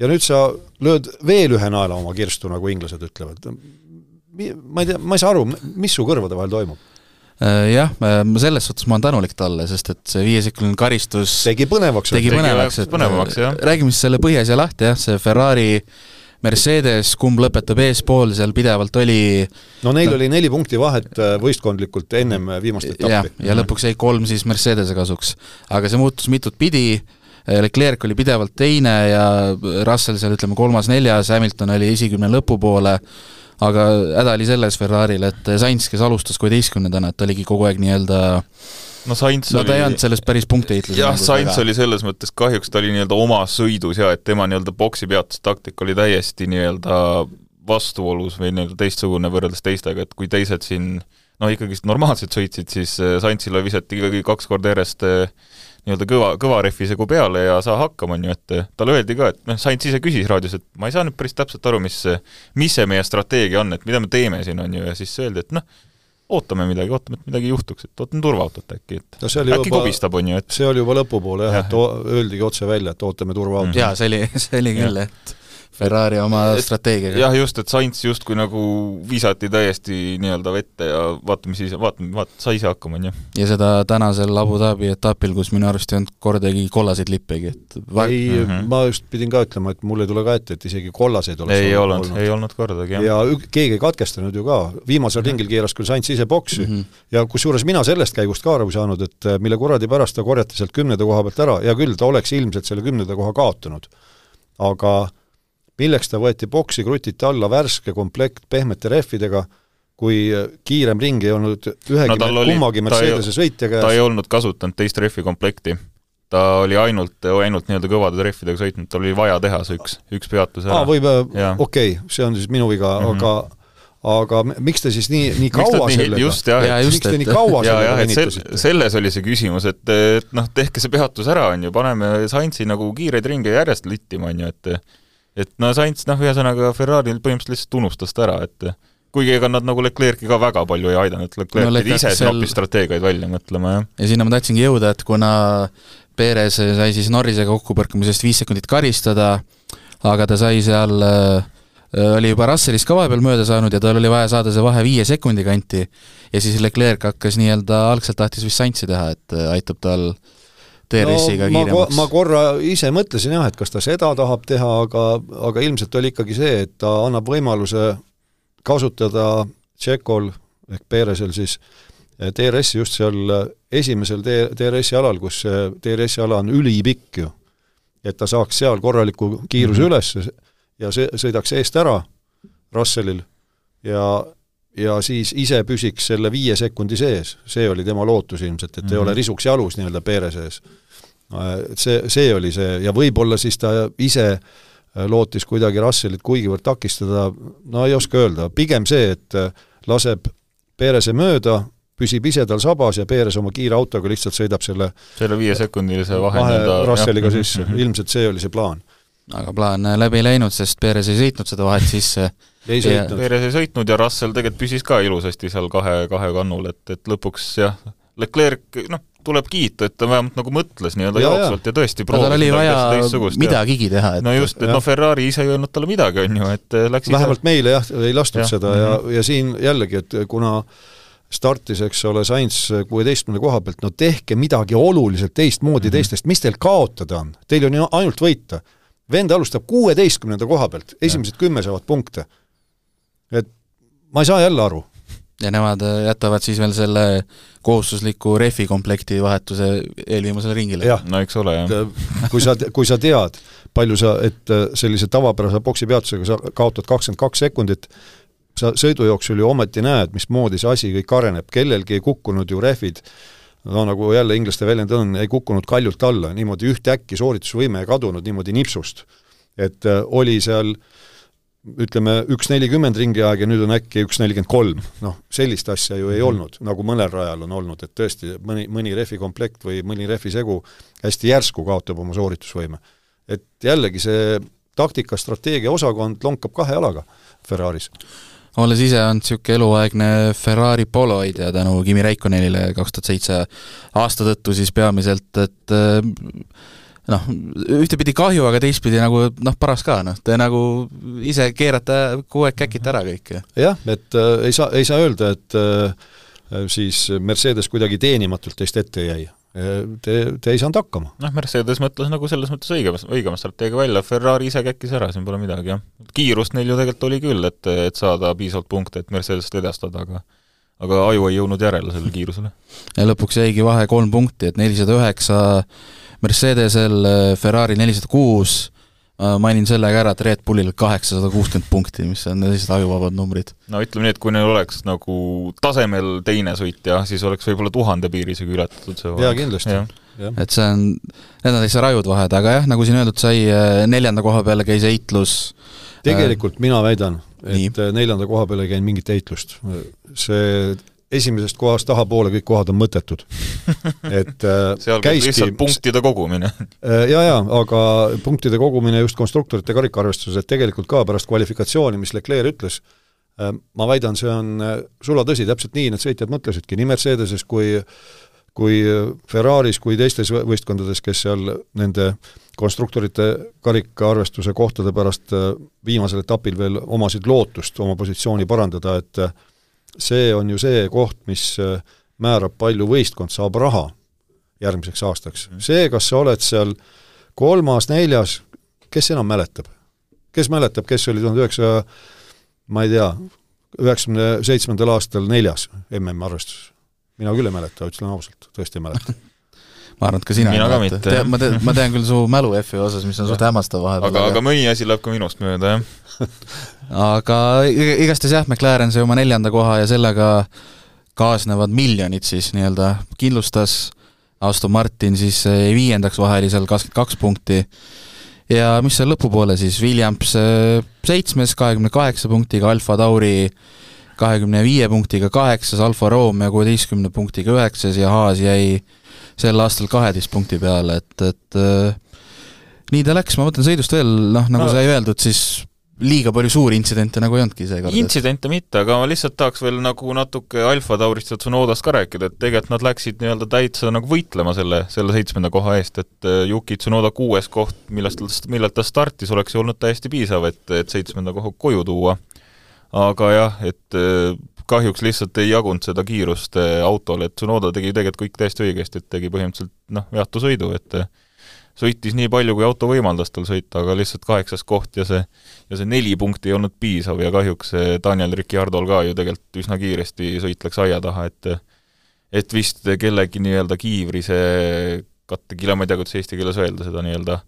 Speaker 3: ja nüüd sa lööd veel ühe naela oma kirstu, nagu inglased ütlevad. ma ei tea, ma ei saa aru, mis su kõrvade vahel toimub?
Speaker 2: Äh, jah, ma selles suhtes ma olen tänulik talle, sest et see viiesekundine karistus
Speaker 3: tegi põnevaks.
Speaker 2: tegi põnevaks, et
Speaker 4: põnevaks, jah.
Speaker 2: räägime siis selle põhjasja lahti, jah, see Ferrari äh, Mercedes, kumb lõpetab eespool, seal pidevalt oli
Speaker 3: no neil no, oli neli punkti vahet äh, võistkondlikult ennem äh, viimast etappi.
Speaker 2: ja lõpuks jäi kolm siis Mercedese kasuks. aga see muutus mitut pidi, äh, Leclerc oli pidevalt teine ja Russell seal ütleme kolmas-neljas, Hamilton oli esikümne lõpupoole, aga häda oli selles Ferrari'l, et Sainz, kes alustas kuueteistkümnendana, et ta oligi kogu aeg nii-öelda
Speaker 4: no Sainz
Speaker 2: no, oli ta ei olnud selles päris punktiheitluses
Speaker 4: jah, Sainz oli selles mõttes kahjuks, ta oli nii-öelda omas sõidus ja et tema nii-öelda boksi peatustaktika oli täiesti nii-öelda vastuolus või nii-öelda teistsugune võrreldes teistega, et kui teised siin noh, ikkagist normaalselt sõitsid, siis äh, Sainzile visati ikkagi kaks korda järjest äh, nii-öelda kõva, kõva rehvi segu peale ja saa hakkama, on ju, et äh, talle öeldi ka, et noh, Sainz ise küsis raadios, et ma ei saa nüüd päris täpselt aru, mis mis see meie strateegia on, et mida me teeme siin, on ju, ja siis öeldi, et noh, ootame midagi, ootame, et midagi juhtuks, et ootan turvaautot äkki, et no äkki juba, kobistab, on ju, et
Speaker 3: see oli juba lõpupoole jah ja., et öeldigi otse välja, et ootame turvaautot.
Speaker 2: jaa, see oli, see oli küll, et Ferrari oma
Speaker 4: Et-
Speaker 2: strateegiaga.
Speaker 4: jah, just, et Sainz justkui nagu visati täiesti nii-öelda vette ja vaata, mis siis, vaata, vaata, sai ise hakkama, on ju.
Speaker 2: ja seda tänasel Abu Dhabi etapil, kus minu arust ei olnud kordagi kollaseid lippegi, et va-
Speaker 3: ei mm. -hmm. ma just pidin ka ütlema, et mul ei tule ka ette, et isegi kollaseid oleks
Speaker 4: ei olnud, ei olnud kordagi, jah.
Speaker 3: ja ük- keegi ei katkestanud ju ka, viimasel mm -hmm. ringil keeras küll Sainz ise boksi mm. -hmm. ja kusjuures mina sellest käigust ka aru ei saanud, et äh, mille kuradi pärast ta korjati sealt kümnenda koha pealt ära, hea küll, ta oleks ilmselt selle kümnenda koha kaotanud. aga milleks ta võeti boksi, krutiti alla värske komplekt pehmete rehvidega, kui äh, kiirem ring ei olnud ühegi
Speaker 4: No oli-
Speaker 3: kummagi
Speaker 4: ta ei-
Speaker 3: Mercedese sõitja
Speaker 4: ta ei
Speaker 3: käes,
Speaker 4: olnud kasutanud teist rehvi komplekti. ta oli ainult, ainult nii-öelda kõvade rehvidega sõitnud, tal oli vaja teha see üks, üks peatus ära.
Speaker 3: aa, võib,
Speaker 4: Jaa.
Speaker 3: okei okay,, see on siis minu viga mm. -hmm. aga aga miks te siis nii, nii kaua
Speaker 4: nii,
Speaker 3: sellega
Speaker 4: just jah, et
Speaker 2: just,
Speaker 3: miks te
Speaker 2: et-
Speaker 3: nii kaua
Speaker 4: ja,
Speaker 3: sellega
Speaker 4: et sel,
Speaker 3: venitasite?
Speaker 4: selles oli see küsimus, et, et noh, tehke see peatus ära, on ju, paneme Sainzi nagu kiireid ringe järjest littima, on ju, et et no Sainz, noh, ühesõnaga Ferrari põhimõtteliselt lihtsalt unustas ta ära, et kuigi ega nad nagu Leclerc'i ka väga palju ei aidanud, Leclerc
Speaker 2: No
Speaker 4: pidi
Speaker 2: Leclerc
Speaker 4: ise
Speaker 2: seal-
Speaker 4: hoopis strateegiaid välja mõtlema, jah.
Speaker 2: ja sinna ma tahtsingi jõuda, et kuna Perez sai siis Norrisega kokkupõrkamisest viis sekundit karistada, aga ta sai seal äh, oli juba Russellist ka vahepeal mööda saanud ja tal oli vaja saada see vahe viie sekundi kanti ja siis Leclerc hakkas nii-öelda, algselt tahtis vist Sainzi teha, et äh, aitab tal DRS-iga
Speaker 3: ma, ko-
Speaker 2: kiiremaks
Speaker 3: ma korra ise mõtlesin jah, et kas ta seda tahab teha, aga, aga ilmselt oli ikkagi see, et ta annab võimaluse kasutada Tšekol ehk Peresel siis eh, DRS-i just seal eh, esimesel DRS-i alal, kus see DRS-i ala on ülipikk ju. et ta saaks seal korraliku kiiruse mm -hmm. üles ja see, sõidaks eest ära Russellil ja ja siis ise püsiks selle viie sekundi sees, see oli tema lootus ilmselt, et mm -hmm. ei ole risuks jalus nii-öelda Peere sees. See, see oli see ja võib-olla siis ta ise äh, lootis kuidagi Russellit kuigivõrd takistada, no ei oska öelda, pigem see, et äh, laseb Perese mööda, püsib ise tal sabas ja Peres oma kiire autoga lihtsalt sõidab selle
Speaker 4: selle viiesekundilise vahe,
Speaker 3: vahe Russelliga
Speaker 4: jah.
Speaker 3: sisse,
Speaker 4: Mhm.
Speaker 3: ilmselt see oli see plaan.
Speaker 2: Aga plaan äh, läbi ei läinud, sest Perez ei sõitnud seda vahet sisse
Speaker 3: ei
Speaker 2: Ja-
Speaker 3: sõitnud.
Speaker 4: Perez ei sõitnud ja Russell tegelikult püsis ka ilusasti seal kahe, kahe kannul, et, et lõpuks jah, Leclerc, noh, tuleb kiita, et ta vähemalt nagu mõtles nii-öelda jooksvalt ja tõesti
Speaker 2: no tal
Speaker 4: proovis
Speaker 2: oli
Speaker 4: midagi
Speaker 2: vaja midagigi teha, et
Speaker 4: no just, et noh, Ferrari ise ei öelnud talle midagi, on ju, et eh, läks
Speaker 3: vähemalt meile jah, ei lastud
Speaker 4: Jah,
Speaker 3: seda ja, ja siin jällegi, et kuna startis, eks ole, Sainz kuueteistkümnenda koha pealt, no tehke midagi oluliselt teistmoodi mm -hmm. teistest, mis teil kaotada on? Teil on ju ainult võita. Vend alustab kuueteistkümnenda koha pealt, esimesed kümme saavad punkte. et ma ei saa jälle aru.
Speaker 2: ja nemad äh, jätavad siis veel selle kohustusliku rehvi komplekti vahetuse eelviimasele ringile.
Speaker 3: jah,
Speaker 4: no eks ole, jah.
Speaker 3: et kui sa, kui sa tead, palju sa, et äh, sellise tavapärase boksi peatusega sa kaotad kakskümmend kaks sekundit, sa sõidujooksul ju ometi näed, mismoodi see asi kõik areneb, kellelgi ei kukkunud ju rehvid, no nagu jälle inglaste väljend on, ei kukkunud kaljult alla, niimoodi ühtäkki sooritusvõime ei kadunud niimoodi nipsust. et äh, oli seal ütleme, üks nelikümmend ringi aeg ja nüüd on äkki üks nelikümmend kolm, noh, sellist asja ju ei olnud, nagu mõnel rajal on olnud, et tõesti, mõni, mõni rehvikomplekt või mõni rehvisegu hästi järsku kaotab oma sooritusvõime. et jällegi see taktika, strateegia osakond lonkab kahe jalaga Ferraris.
Speaker 2: Olles ise olnud niisugune eluaegne Ferrari polo hoidja tänu Kimi Raikkonenile kaks tuhat seitse aasta tõttu siis peamiselt, et äh, noh, ühtepidi kahju, aga teistpidi nagu noh, paras ka, noh, te nagu ise keerate kogu aeg käkite ära kõike.
Speaker 3: jah, et äh, ei saa, ei saa öelda, et äh, siis Mercedes kuidagi teenimatult teist ette jäi. Te, te ei saanud hakkama.
Speaker 4: noh, Mercedes mõtles nagu selles mõttes õigema, õigema strateegia välja, Ferrari ise käkkis ära, siin pole midagi, jah. kiirust neil ju tegelikult oli küll, et, et saada piisavalt punkte, et Mercedest edestada, aga aga aju ei jõudnud järele sellele kiirusele.
Speaker 2: ja lõpuks jäigi vahe kolm punkti, et nelisada üheksa Mercedesel, Ferrari nelisada kuus, mainin selle ka ära, et Red Bullil kaheksasada kuuskümmend punkti, mis on lihtsalt ajuvabad numbrid.
Speaker 4: no ütleme nii, et kui neil oleks nagu tasemel teine sõitja, siis oleks võib-olla tuhande piiri isegi ületatud see
Speaker 3: jaa, kindlasti.
Speaker 2: et see on, need on täitsa rajud vahed, aga jah, nagu siin öeldud sai, neljanda koha peale käis heitlus
Speaker 3: tegelikult mina väidan, et
Speaker 2: Nii.
Speaker 3: neljanda koha peale ei käinud mingit heitlust. see esimesest kohast tahapoole kõik kohad on mõttetud. et äh,
Speaker 4: seal käib lihtsalt punktide kogumine.
Speaker 3: jaa, jaa, aga punktide kogumine just konstruktorite karikaarvestuses, et tegelikult ka pärast kvalifikatsiooni, mis Leclerc ütles, ma väidan, see on sulatõsi, täpselt nii need sõitjad mõtlesidki, nii Mercedeses kui kui Ferraris kui teistes võistkondades, kes seal nende konstruktorite karikaarvestuse kohtade pärast äh, viimasel etapil veel omasid lootust oma positsiooni parandada, et äh, see on ju see koht, mis äh, määrab, palju võistkond saab raha järgmiseks aastaks. Mhm. see, kas sa oled seal kolmas, neljas, kes enam mäletab? kes mäletab, kes oli tuhande üheksasaja, ma ei tea, üheksakümne seitsmendal aastal neljas MM arvestuses? mina küll ei mäleta, ütlen ausalt, tõesti ei mäleta
Speaker 2: ma arvan, et ka sina
Speaker 4: mina ka mitte.
Speaker 2: ma tean, ma tean küll su mälu F-i osas, mis on suht hämmastav vahepeal.
Speaker 4: aga, aga mõni asi läheb ka minust mööda, jah.
Speaker 2: Aga igastahes jah, McLaren sai oma neljanda koha ja sellega kaasnevad miljonid siis nii-öelda. Kindlustas, Aston Martin siis jäi viiendaks vahelisel kakskümmend kaks punkti. Ja mis seal lõpupoole siis, Williams äh, seitsmes kahekümne kaheksa punktiga, Alfa Tauri kahekümne viie punktiga kaheksas, Alfa Romeo kuueteistkümne punktiga üheksas ja Haas jäi sel aastal kaheteist punkti peale, et, et äh, nii ta läks, ma mõtlen sõidust veel, noh, nagu no. sai öeldud, siis liiga palju suuri intsidente nagu ei olnudki seekord.
Speaker 4: intsidente mitte, aga ma lihtsalt tahaks veel nagu natuke Alfa Taurist ja Tsunodast ka rääkida, et tegelikult nad läksid nii-öelda täitsa nagu võitlema selle, selle seitsmenda koha eest, et äh, Yuki Tsunoda kuues koht, millest, millelt ta startis, oleks ju olnud täiesti piisav, et, et seitsmenda koha koju tuua. aga jah, et äh, kahjuks lihtsalt ei jagunud seda kiirust äh, autol, et Tsunoda tegi tegelikult kõik täiesti õigesti, et tegi põhimõtteliselt noh, veatu sõidu, et sõitis nii palju, kui auto võimaldas tal sõita, aga lihtsalt kaheksas koht ja see ja see neli punkti ei olnud piisav ja kahjuks Daniel Ricciardol ka ju tegelikult üsna kiiresti sõit läks aia taha, et et vist kellegi nii-öelda kiivri see kattekile, ma ei tea, kuidas eesti keeles öelda seda nii-öelda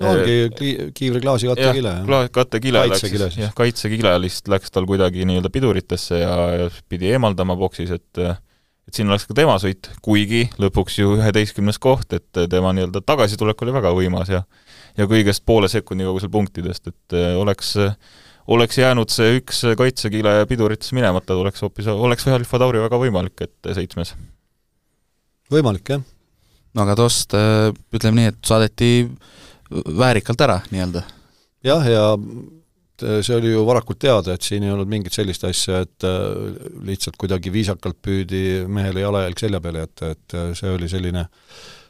Speaker 3: no ongi ki-, kiivriklaasi kattekile.
Speaker 4: jah, kattekile läks, jah, kaitsekile lihtsalt läks tal kuidagi nii-öelda piduritesse ja, ja pidi eemaldama boksis, et et siin oleks ka tema sõit, kuigi lõpuks ju üheteistkümnes koht, et tema nii-öelda tagasitulek oli väga võimas ja ja kõigest poole sekundi kaugusel punktidest, et äh, oleks oleks jäänud see üks kaitsekile piduritesse minemata, oleks hoopis, oleks Alfa Tauri väga võimalik, et seitsmes.
Speaker 3: võimalik, jah.
Speaker 2: no aga Tost, äh, ütleme nii, et saadeti väärikalt ära nii-öelda.
Speaker 3: jah, ja see oli ju varakult teada, et siin ei olnud mingit sellist asja, et äh, lihtsalt kuidagi viisakalt püüdi mehele jalajälg selja peale jätta, et äh, see oli selline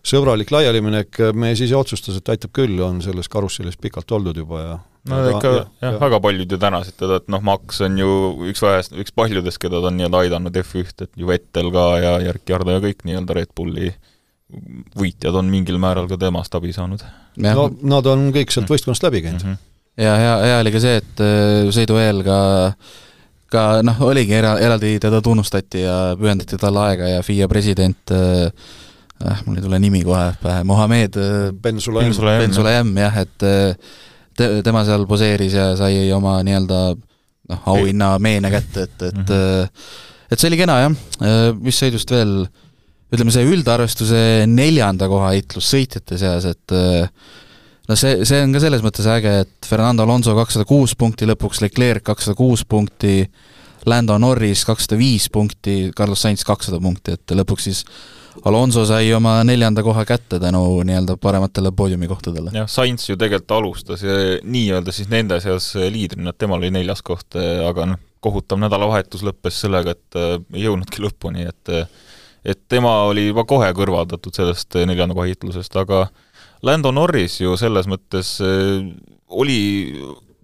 Speaker 3: sõbralik laialiminek, me siis otsustas, et aitab küll, on selles karussellis pikalt oldud juba ja
Speaker 4: no ja ikka jah ja., väga paljud ju tänasid teda, et noh, Max on ju üks vähest, üks paljudest, keda ta on nii-öelda aidanud F1-t, et ju Vettel ka ja Järk Jardo ja kõik nii-öelda Red Bulli võitjad on mingil määral ka temast abi saanud.
Speaker 3: no nad on kõik sealt võistkonnast läbi käinud. Mm. -hmm
Speaker 2: ja hea, hea oli ka see, et äh, sõidu eel ka ka noh, oligi era-, eraldi teda tunnustati ja pühendati talle aega ja FIA president äh, äh, mul ei tule nimi kohe pähe, Mohammed äh,
Speaker 3: Ben Sulayem,
Speaker 2: ben Sulayem jah, et te, tema seal poseeris ja sai oma nii-öelda noh, auhinna meene kätte, et, et mm -hmm. et see oli kena jah, mis sõidust veel, ütleme see üldarvestuse neljanda koha heitlus sõitjate seas, et no see, see on ka selles mõttes äge, et Fernando Alonso kakssada kuus punkti lõpuks, Leclerc kakssada kuus punkti, Lando Norris kakssada viis punkti, Carlos Sainz kakssada punkti, et lõpuks siis Alonso sai oma neljanda koha kätte tänu nii-öelda parematele poodiumikohtadele.
Speaker 4: jah, Sainz ju tegelikult alustas nii-öelda siis nende seas liidrina, et temal oli neljas koht, aga noh, kohutav nädalavahetus lõppes sellega, et ei jõudnudki lõpuni, et et tema oli juba kohe kõrvaldatud sellest neljanda koha hitlusest, aga Lando Norris ju selles mõttes äh, oli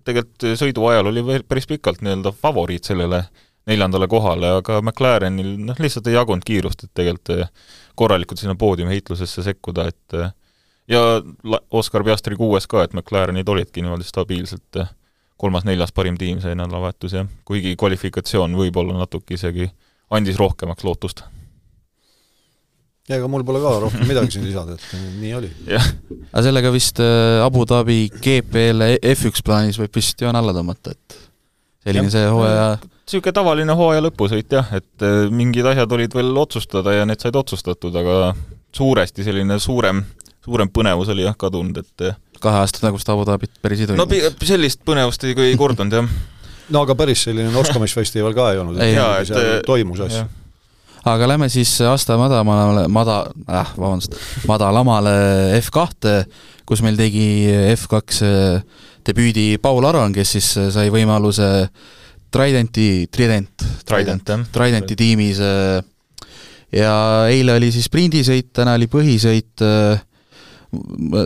Speaker 4: tegelikult sõidu ajal oli veel päris pikalt nii-öelda favoriit sellele neljandale kohale, aga McLarenil noh, lihtsalt ei jagunud kiirust, et tegelikult korralikult sinna poodiumi heitlusesse sekkuda, et ja Oscar Piastri kuues ka, et McLarenid olidki niimoodi stabiilselt kolmas-neljas parim tiim see nädalavahetus, jah. kuigi kvalifikatsioon võib-olla natuke isegi andis rohkemaks lootust
Speaker 3: ja ega mul pole ka rohkem midagi siin lisada, et nii oli.
Speaker 2: aga sellega vist äh, Abu Dhabi GP-le F1 plaanis võib vist joon alla tõmmata, et selline ja. see hooaja
Speaker 4: niisugune tavaline hooaja lõpusõit jah, et äh, mingid asjad olid veel otsustada ja need said otsustatud, aga suuresti selline suurem, suurem põnevus oli jah kadunud, et äh,
Speaker 2: kahe aasta tagust Abu Dhabit päris ei
Speaker 4: toimunud? no sellist põnevust ei, ei kordunud jah.
Speaker 3: no aga päris selline Norskamisfestival ka ei olnud, et toimus asju
Speaker 2: aga lähme siis aasta madalamale, mada- äh,, vabandust, madalamale F2-te, kus meil tegi F2 äh, debüüdi Paul Aron, kes siis äh, sai võimaluse Tridenti, Trident,
Speaker 4: Trident.
Speaker 2: Tridenti tiimis äh, ja eile oli siis sprindisõit, täna oli põhisõit,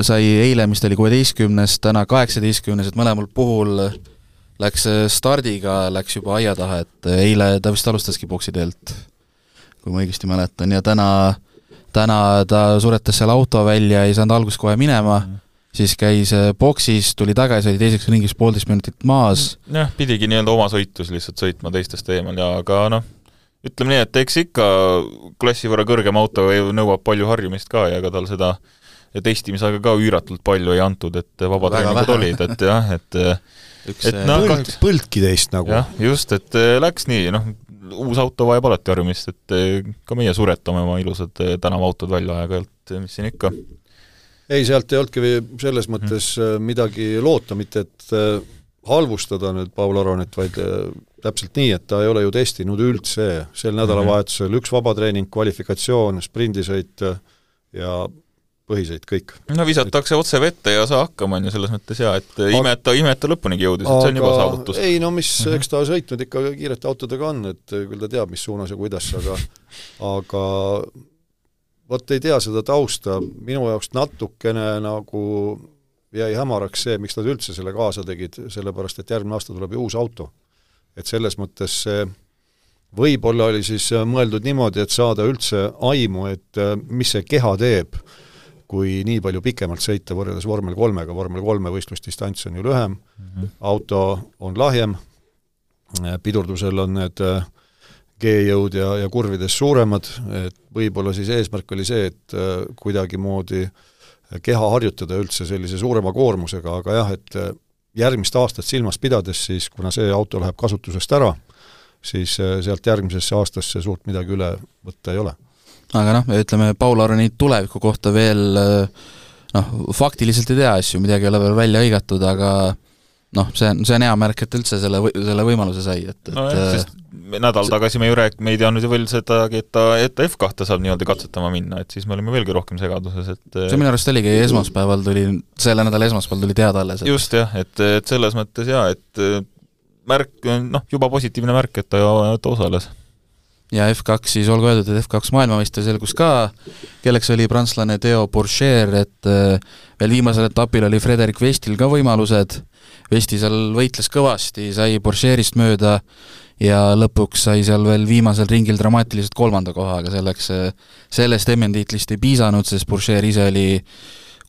Speaker 2: sai eile, mis ta oli, kuueteistkümnes, täna kaheksateistkümnes, et mõlemal puhul läks stardiga, läks juba aia taha, et eile ta vist alustaski poksiteelt, kui ma õigesti mäletan, ja täna, täna ta suretas seal auto välja, ei saanud alguses kohe minema. Mm, siis käis boksis, tuli tagasi, oli teiseks ringis poolteist minutit maas.
Speaker 4: jah, pidigi nii-öelda oma sõitus lihtsalt sõitma teistest eemal ja aga noh, ütleme nii, et eks ikka klassi võrra kõrgem auto nõuab palju harjumist ka ja ega tal seda testimisaega ka üüratult palju ei antud, et vabad treeningud olid, et jah, et
Speaker 3: üks et noh, põld, põldki teist nagu.
Speaker 4: jah, just, et äh, läks nii, noh, uus auto vajab alati harjumist, et äh, ka meie suretame oma ilusad äh, tänavaautod välja aeg-ajalt, mis siin ikka.
Speaker 3: ei, sealt ei olnudki selles mõttes mm. midagi loota, mitte et halvustada nüüd Paul Aronit, vaid täpselt nii, et ta ei ole ju testinud üldse sel nädalavahetusel üks vabatreening, kvalifikatsioon, sprindisõit ja põhisõit, kõik.
Speaker 4: no visatakse otse vette ja saa hakkama, on ju, selles mõttes jaa, et ime, et ta, ime, et ta lõpunigi jõudis, et see on juba saavutus.
Speaker 3: ei no mis mm, -hmm. eks ta sõitnud ikka kiirete autodega on, et küll ta teab, mis suunas ja kuidas, aga aga vot ei tea seda tausta, minu jaoks natukene nagu jäi hämaraks see, miks nad üldse selle kaasa tegid, sellepärast et järgmine aasta tuleb ju uus auto. et selles mõttes see võib-olla oli siis mõeldud niimoodi, et saada üldse aimu, et mis see keha teeb kui nii palju pikemalt sõita võrreldes vormel kolmega, vormel kolme võistlusdistants on ju lühem mm, -hmm. auto on lahjem, pidurdusel on need äh, G-jõud ja, ja kurvides suuremad, et võib-olla siis eesmärk oli see, et äh, kuidagimoodi keha harjutada üldse sellise suurema koormusega, aga jah, et äh, järgmist aastat silmas pidades, siis kuna see auto läheb kasutusest ära, siis sealt järgmisesse aastasse suurt midagi üle võtta ei ole
Speaker 2: aga noh, ütleme Paul Aroni tuleviku kohta veel noh, faktiliselt ei tea asju, midagi ei ole veel välja hõigatud, aga noh, see on, see on hea märk, et üldse selle, selle võimaluse sai, et, et
Speaker 4: nojah, äh, sest nädal tagasi me ju rääk-, me ei teadnud ju veel sedagi, et ta, et ta F2 saab nii-öelda katsetama minna, et siis me olime veelgi rohkem segaduses, et
Speaker 2: äh, see minu arust oligi esmaspäeval tuli, selle nädala esmaspäeval tuli teada alles
Speaker 4: et.... just jah, et, et selles mõttes jaa, et märk on noh, juba positiivne märk, et ta, ta osales
Speaker 2: ja F2 siis olgu öeldud, et F2 maailmameister selgus ka, kelleks oli prantslane Theo Pourchaire, et äh, veel viimasel etapil oli Frederik Vestil ka võimalused, Vesti seal võitles kõvasti, sai Pourchaire'ist mööda ja lõpuks sai seal veel viimasel ringil dramaatiliselt kolmanda koha, aga selleks, äh, sellest MM-tiitlist ei piisanud, sest Pourchaire ise oli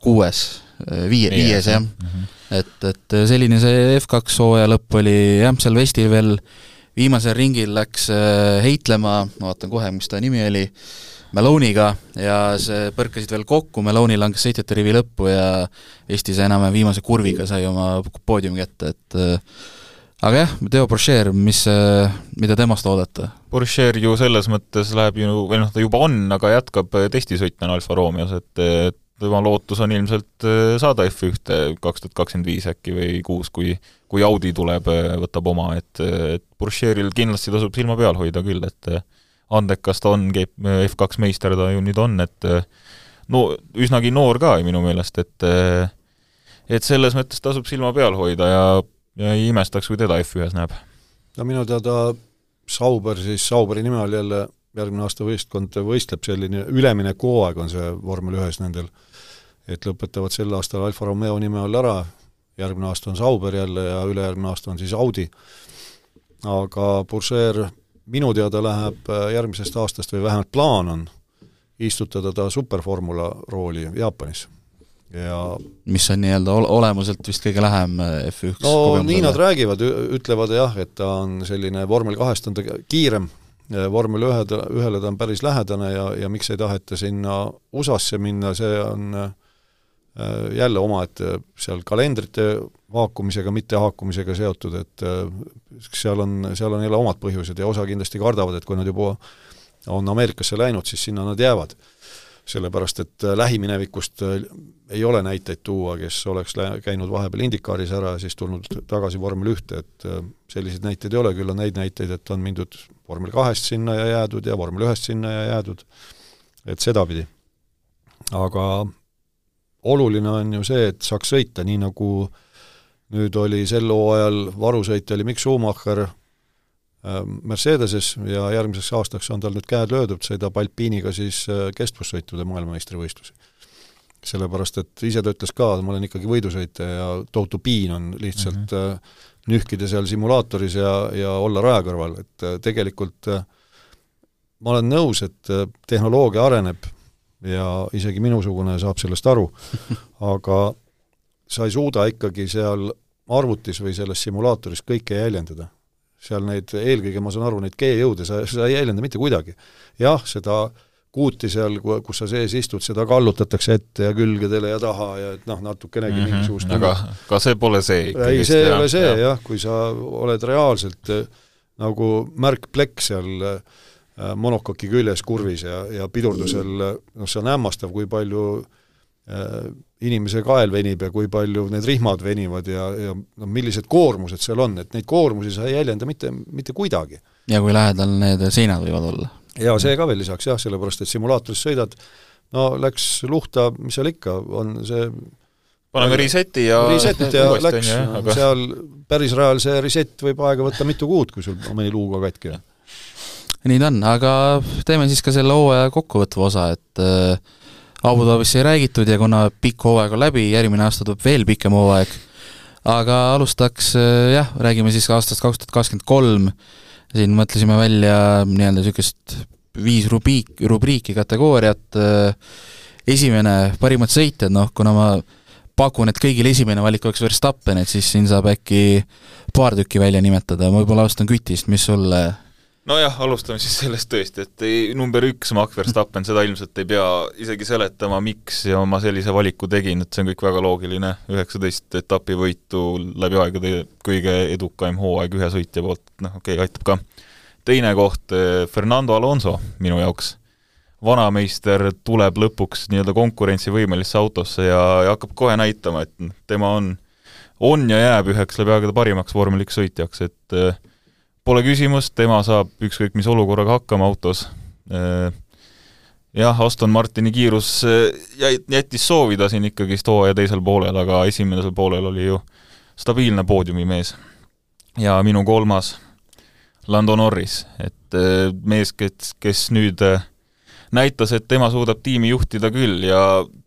Speaker 2: kuues, äh, viie, viies jah. mm, -hmm. et, et selline see F2 hooaja lõpp oli jah, seal Vestil veel viimasel ringil läks äh, heitlema, ma vaatan kohe, mis ta nimi oli, Meloniga ja see põrkasid veel kokku, Meloni langes sõitjate rivi lõppu ja Eesti sai enam-vähem viimase kurviga, sai oma poodiumi kätte, et äh, aga jah, Theo Pourchaire, mis, äh, mida temast oodata?
Speaker 4: Pourchaire ju selles mõttes läheb ju, või noh, ta juba on, aga jätkab testisõitjana Alfa Romeos, et, et tema lootus on ilmselt äh, saada F1-te kaks tuhat kakskümmend viis äkki või kuus, kui kui Audi tuleb, äh, võtab oma, et, et Pourchairil kindlasti tasub silma peal hoida küll, et äh, andekas ta on, käib F2 meister ta ju nüüd on, et no üsnagi noor ka minu meelest, et et selles mõttes tasub silma peal hoida ja, ja ei imestaks, kui teda F1-s näeb.
Speaker 3: no minu teada Sauber siis, Sauberi nime all jälle järgmine aasta võistkond võistleb, selline üleminekuhooaeg on see vormel ühes nendel et lõpetavad sel aastal Alfa Romeo nime all ära, järgmine aasta on Sauber jälle ja ülejärgmine aasta on siis Audi. aga Bourser minu teada läheb äh, järgmisest aastast või vähemalt plaan on istutada ta superformula rooli Jaapanis. Ja
Speaker 2: mis on nii-öelda olemuselt vist kõige lähem äh, F1
Speaker 3: no nii nad räägivad, ütlevad jah, et ta on selline vormel kahest on ta kiirem, vormel ühe, ühele ta on päris lähedane ja, ja miks ei taheta sinna USA-sse minna, see on äh, Äh, jälle omaette seal kalendrite haakumisega, mitte haakumisega seotud, et äh, seal on, seal on jälle omad põhjused ja osa kindlasti kardavad, et kui nad juba on Ameerikasse läinud, siis sinna nad jäävad. sellepärast, et äh, lähiminevikust ei ole näiteid tuua, kes oleks lä-, käinud vahepeal Indikaaris ära ja siis tulnud tagasi vormel ühte, et selliseid näiteid ei ole, küll on neid näiteid, et on mindud vormel kahest sinna ja jäädud ja vormel ühest sinna ja jäädud, et sedapidi. aga oluline on ju see, et saaks sõita, nii nagu nüüd oli sel hooajal varusõitja oli Mikk Schumacher, Mercedeses ja järgmiseks aastaks on tal nüüd käed löödud, sõidab Alpiiniga siis kestvussõitude maailmameistrivõistlusi. sellepärast, et ise ta ütles ka, ma olen ikkagi võidusõitja ja tohutu piin on lihtsalt mm -hmm. nühkida seal simulaatoris ja, ja olla raja kõrval, et tegelikult ma olen nõus, et tehnoloogia areneb ja isegi minusugune saab sellest aru, aga sa ei suuda ikkagi seal arvutis või selles simulaatoris kõike jäljendada. seal neid, eelkõige ma saan aru, neid G-jõude sa, sa ei jäljenda mitte kuidagi. jah, seda kuuti seal, kus sa sees istud, seda kallutatakse ette ja külgedele ja taha ja et noh, natukenegi mm -hmm. mingisugust
Speaker 4: aga ka see pole see ikkagi.
Speaker 3: ei, see ei ole see jah ja,, kui sa oled reaalselt eh, nagu märkplekk seal äh, monokoki küljes kurvis ja, ja pidurdusel, noh, see on hämmastav, kui palju äh, inimese kael venib ja kui palju need rihmad venivad ja, ja noh, millised koormused seal on, et neid koormusi sa ei jäljenda mitte, mitte kuidagi.
Speaker 2: ja kui lähedal need seinad võivad olla.
Speaker 3: ja see ka veel lisaks jah, sellepärast et simulaatoris sõidad, no läks luhta, mis seal ikka, on see
Speaker 4: paneme reset'i ja
Speaker 3: reset ja läks, aga... seal päris rajal see reset võib aega võtta mitu kuud, kui sul mõni luu ka katki on.
Speaker 2: Nii ta on, aga teeme siis ka selle hooaja kokkuvõtva osa, et äh, Abu Dhabis ei räägitud ja kuna pikk hooaeg on läbi, järgmine aasta tuleb veel pikem hooaeg, aga alustaks äh, jah, räägime siis aastast kaks tuhat kakskümmend kolm, siin mõtlesime välja nii-öelda niisugust viis rubriik, rubriiki, kategooriat, äh, esimene, parimad sõitjad, noh kuna ma pakun, et kõigil esimene valik oleks Verstappen, et siis siin saab äkki paar tükki välja nimetada, ma võib-olla alustan Kütist, mis sulle
Speaker 4: nojah, alustame siis sellest tõesti, et ei, number üks, Max Verstappen, seda ilmselt ei pea isegi seletama, miks ja ma sellise valiku tegin, et see on kõik väga loogiline, üheksateist etapi võitu läbi aegade kõige edukaim hooaeg ühe sõitja poolt, noh okei okay,, aitab ka. teine koht, eh, Fernando Alonso minu jaoks. vanameister tuleb lõpuks nii-öelda konkurentsivõimelisse autosse ja, ja hakkab kohe näitama, et tema on, on ja jääb üheks läbi aegade parimaks vormel üks sõitjaks, et äh, Pole küsimust, tema saab ükskõik mis olukorraga hakkama autos. Äh, jah, Aston Martini kiirus äh, jäi, jättis soovida siin ikkagist hooaja teisel poolel, aga esimesel poolel oli ju stabiilne poodiumimees. ja minu kolmas, Lando Norris, et äh, mees, kes, kes nüüd näitas, et tema suudab tiimi juhtida küll ja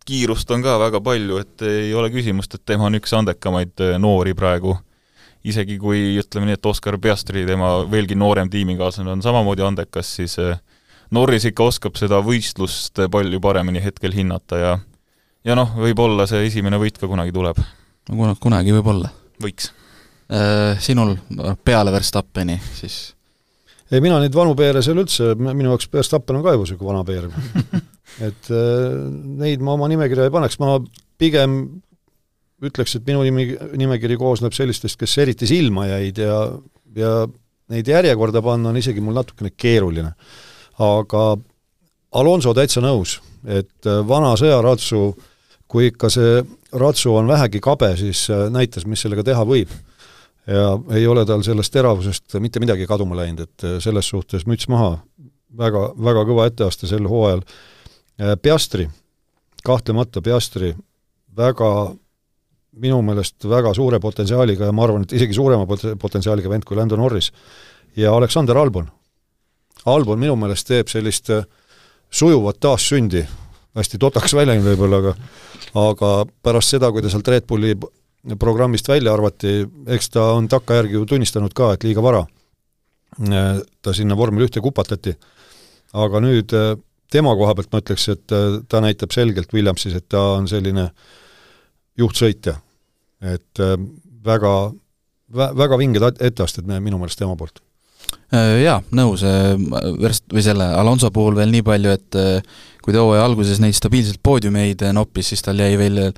Speaker 4: kiirust on ka väga palju, et ei ole küsimust, et tema on üks andekamaid noori praegu isegi kui ütleme nii, et Oskar Piastri, tema veelgi noorem tiimikaaslane on samamoodi andekas, siis eh, Norris ikka oskab seda võistlust palju paremini hetkel hinnata ja ja noh, võib-olla see esimene võit ka kunagi tuleb.
Speaker 2: no kuna, kunagi võib-olla.
Speaker 4: võiks
Speaker 2: äh,. Sinul peale Verstappeni siis?
Speaker 3: ei, mina neid vanu peere seal üldse, minu jaoks Verstappen on ka juba niisugune vana peer et äh, neid ma oma nimekirja ei paneks, ma pigem ütleks, et minu nimi, nimekiri koosneb sellistest, kes eriti silma jäid ja, ja neid järjekorda panna on isegi mul natukene keeruline. aga Alonso täitsa nõus, et äh, vana sõjaratsu, kui ikka see ratsu on vähegi kabe, siis äh, näitas, mis sellega teha võib. ja ei ole tal sellest teravusest mitte midagi kaduma läinud, et äh, selles suhtes müts maha, väga, väga kõva etteaste sel hooajal. Piastri, kahtlemata Piastri, väga minu meelest väga suure potentsiaaliga ja ma arvan, et isegi suurema pot-, potentsiaaliga vend kui Lando Norris ja Aleksander Albon. Albon minu meelest teeb sellist äh, sujuvat taassündi, hästi totakas väljend võib-olla, aga aga pärast seda, kui ta sealt Red Bulli programmist välja arvati, eks ta on takkajärgi ju tunnistanud ka, et liiga vara äh, ta sinna vormel ühte kupatati. aga nüüd äh, tema koha pealt ma ütleks, et ta näitab selgelt Williamsis, et ta on selline äh, juhtsõitja. et äh, väga, väga vinged etteasted minu meelest tema poolt.
Speaker 2: Äh, jaa, nõus, äh, Verst-, või selle Alonso puhul veel nii palju, et kui ta hooaja alguses neid stabiilselt poodiumeid noppis, siis tal jäi veel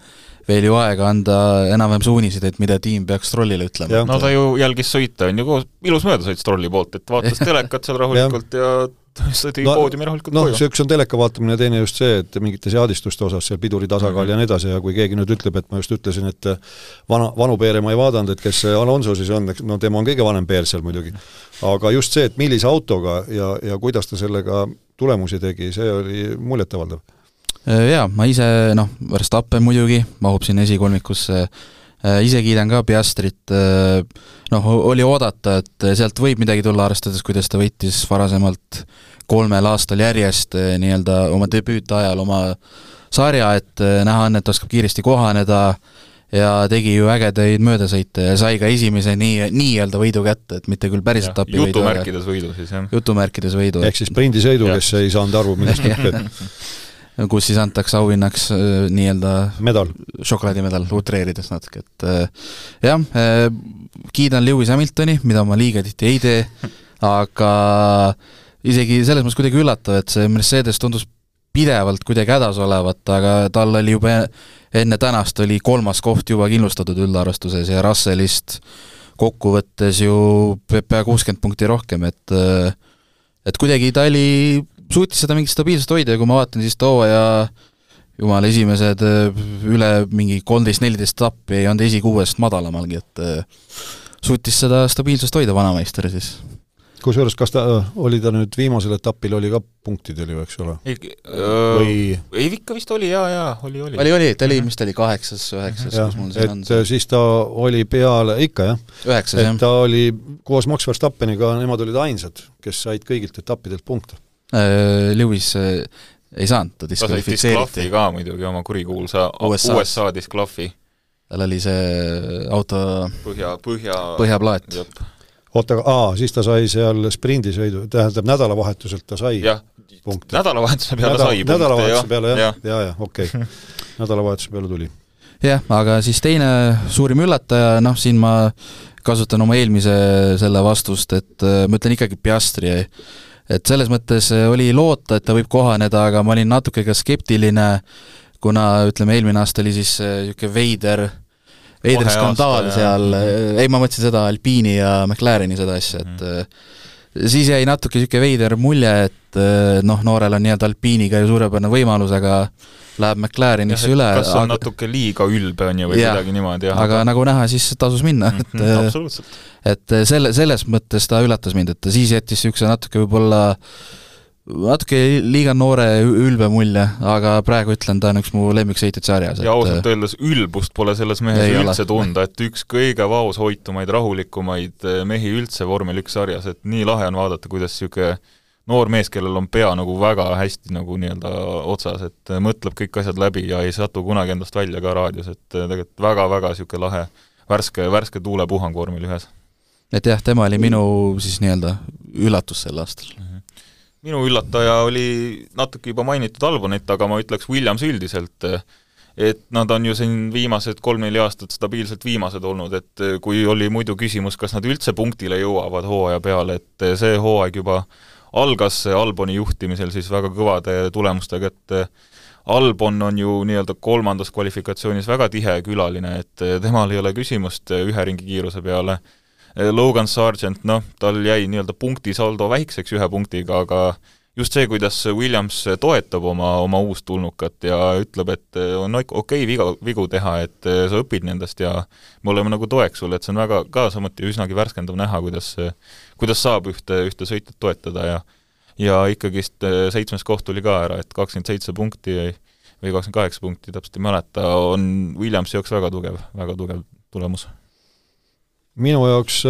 Speaker 2: veel ju aega anda enam-vähem suuniseid, et mida tiim peaks Strollile ütlema.
Speaker 4: no ta ju jälgis sõita, on ju, koos, ilus mööda sõit Strolli poolt, et vaatas telekat seal rahulikult ja, ja ta tegi no, poodiumi rahulikult
Speaker 3: noh, see üks on teleka vaatamine, teine just see, et mingite seadistuste osas seal piduri tasakaal mm -hmm. ja nii edasi ja kui keegi nüüd ütleb, et ma just ütlesin, et vana, vanu peere ma ei vaadanud, et kes see Alonso siis on, eks no tema on kõige vanem peer seal muidugi. aga just see, et millise autoga ja, ja kuidas ta sellega tulemusi tegi, see oli muljetavaldav.
Speaker 2: Jaa, ma ise noh, Verstappen muidugi mahub sinna esikolmikusse, ise kiidan ka Piastrit, noh, oli oodata, et sealt võib midagi tulla, arvestades, kuidas ta võitis varasemalt kolmel aastal järjest nii-öelda oma debüütajal oma sarja, et näha on, et oskab kiiresti kohaneda ja tegi ju ägedaid möödasõite ja sai ka esimese nii, nii-öelda võidu kätte, et mitte küll päris etapi
Speaker 4: võidu. jutumärkides võidu siis, jah.
Speaker 2: jutumärkides võidu.
Speaker 3: ehk siis sprindisõidu, kes ei saanud aru, millest jutt käib
Speaker 2: kus siis antakse auhinnaks äh, nii-öelda
Speaker 3: medal,
Speaker 2: šokolaadimedal, utreerides natuke, et äh, jah, äh, kiidan Lewis Hamiltoni, mida ma liiga tihti ei tee, aga isegi selles mõttes kuidagi üllatav, et see Mercedes tundus pidevalt kuidagi hädas olevat, aga tal oli juba enne tänast oli kolmas koht juba kindlustatud üldarvestuses ja Russellist kokkuvõttes ju pea kuuskümmend punkti rohkem, et et kuidagi ta oli suutis seda mingit stabiilsust hoida ja kui ma vaatan, siis too ja jumal, esimesed äh, üle mingi kolmteist-neliteist tappi ei olnud esikuuest madalamalgi, et äh, suutis seda stabiilsust hoida, vanameister siis.
Speaker 3: kusjuures, kas ta, äh, oli ta nüüd viimasel etapil, oli ka punktidel ju, eks ole?
Speaker 4: ei või..., ei ikka vist oli jaa, jaa, oli, oli.
Speaker 2: oli, oli, ta oli, mis ta oli, kaheksas, üheksas, kus mul siin
Speaker 3: on see? siis ta oli peale, ikka jah.
Speaker 2: üheksas, jah.
Speaker 3: ta oli koos Max Verstappeniga, nemad olid ainsad, kes said kõigilt etappidelt punkte
Speaker 2: Lewis äh, ei saanud, ta
Speaker 4: diskvalifitseeriti. ka muidugi, oma kurikuulsa USA, USA disklafi.
Speaker 2: tal oli see auto
Speaker 4: põhja, põhja
Speaker 2: põhjaplaat.
Speaker 3: oota, aa, siis ta sai seal sprindisõidu, tähendab nädalavahetuselt ta sai
Speaker 4: jah, nädalavahetuse peale
Speaker 3: Nädal,
Speaker 4: sai punkte,
Speaker 3: nädalavahetuse peale jah, ja, ja, ja okei nädalavahetuse peale tuli.
Speaker 2: jah, aga siis teine suurim üllataja, noh siin ma kasutan oma eelmise selle vastust, et äh, ma ütlen ikkagi Piastri et selles mõttes äh, oli loota, et ta võib kohaneda, aga ma olin natuke ka skeptiline, kuna ütleme, eelmine aasta oli siis äh, niisugune veider, veider skandaal aasta, seal, äh, ei ma mõtlesin seda Alpine'i ja McLareni seda asja, et mm. Siis jäi natuke niisugune veider mulje, et noh, noorel on nii-öelda Alpine'iga ju suurepärane võimalus, aga läheb McLarenisse üle.
Speaker 4: kas on aga... natuke liiga ülbe, on ju, või midagi niimoodi,
Speaker 2: jah. aga nagu näha, siis tasus minna, et mm -hmm, absoluutselt. et selle, selles mõttes ta üllatas mind, et ta siis jättis niisuguse natuke võib-olla natuke liiga noore ülbe mulje, aga praegu ütlen, ta on üks mu lemmiksõitjaid sarjas.
Speaker 4: ja ausalt öeldes ülbust pole selles mehes ei üldse ole. tunda, et üks kõige vaoshoitumaid, rahulikumaid mehi üldse vormel üks sarjas, et nii lahe on vaadata, kuidas niisugune noor mees, kellel on pea nagu väga hästi nagu nii-öelda otsas, et mõtleb kõik asjad läbi ja ei satu kunagi endast välja ka raadios, et tegelikult väga-väga niisugune lahe värske, värske tuulepuhang vormel ühes.
Speaker 2: et jah, tema oli minu siis nii-öelda üllatus sel aastal. -hmm.
Speaker 4: Minu üllataja oli natuke juba mainitud Albonit, aga ma ütleks Williams üldiselt, et nad on ju siin viimased kolm-neli aastat stabiilselt viimased olnud, et kui oli muidu küsimus, kas nad üldse punktile jõuavad hooaja peale, et see hooaeg juba algas Alboni juhtimisel siis väga kõvade tulemustega, et Albon on ju nii-öelda kolmandas kvalifikatsioonis väga tihe külaline, et temal ei ole küsimust ühe ringi kiiruse peale. Logan Sargent, noh, tal jäi nii-öelda punktisaldo väikseks ühe punktiga, aga just see, kuidas Williams toetab oma, oma uustulnukat ja ütleb, et on okei okay, viga, vigu teha, et sa õpid nendest ja me oleme nagu toeks sulle, et see on väga ka samuti üsnagi värskendav näha, kuidas kuidas saab ühte, ühte sõitjat toetada ja ja ikkagist seitsmes koht tuli ka ära, et kakskümmend seitse punkti või kakskümmend kaheksa punkti, täpselt ei mäleta, on Williamsi jaoks väga tugev, väga tugev tulemus.
Speaker 3: Minu jaoks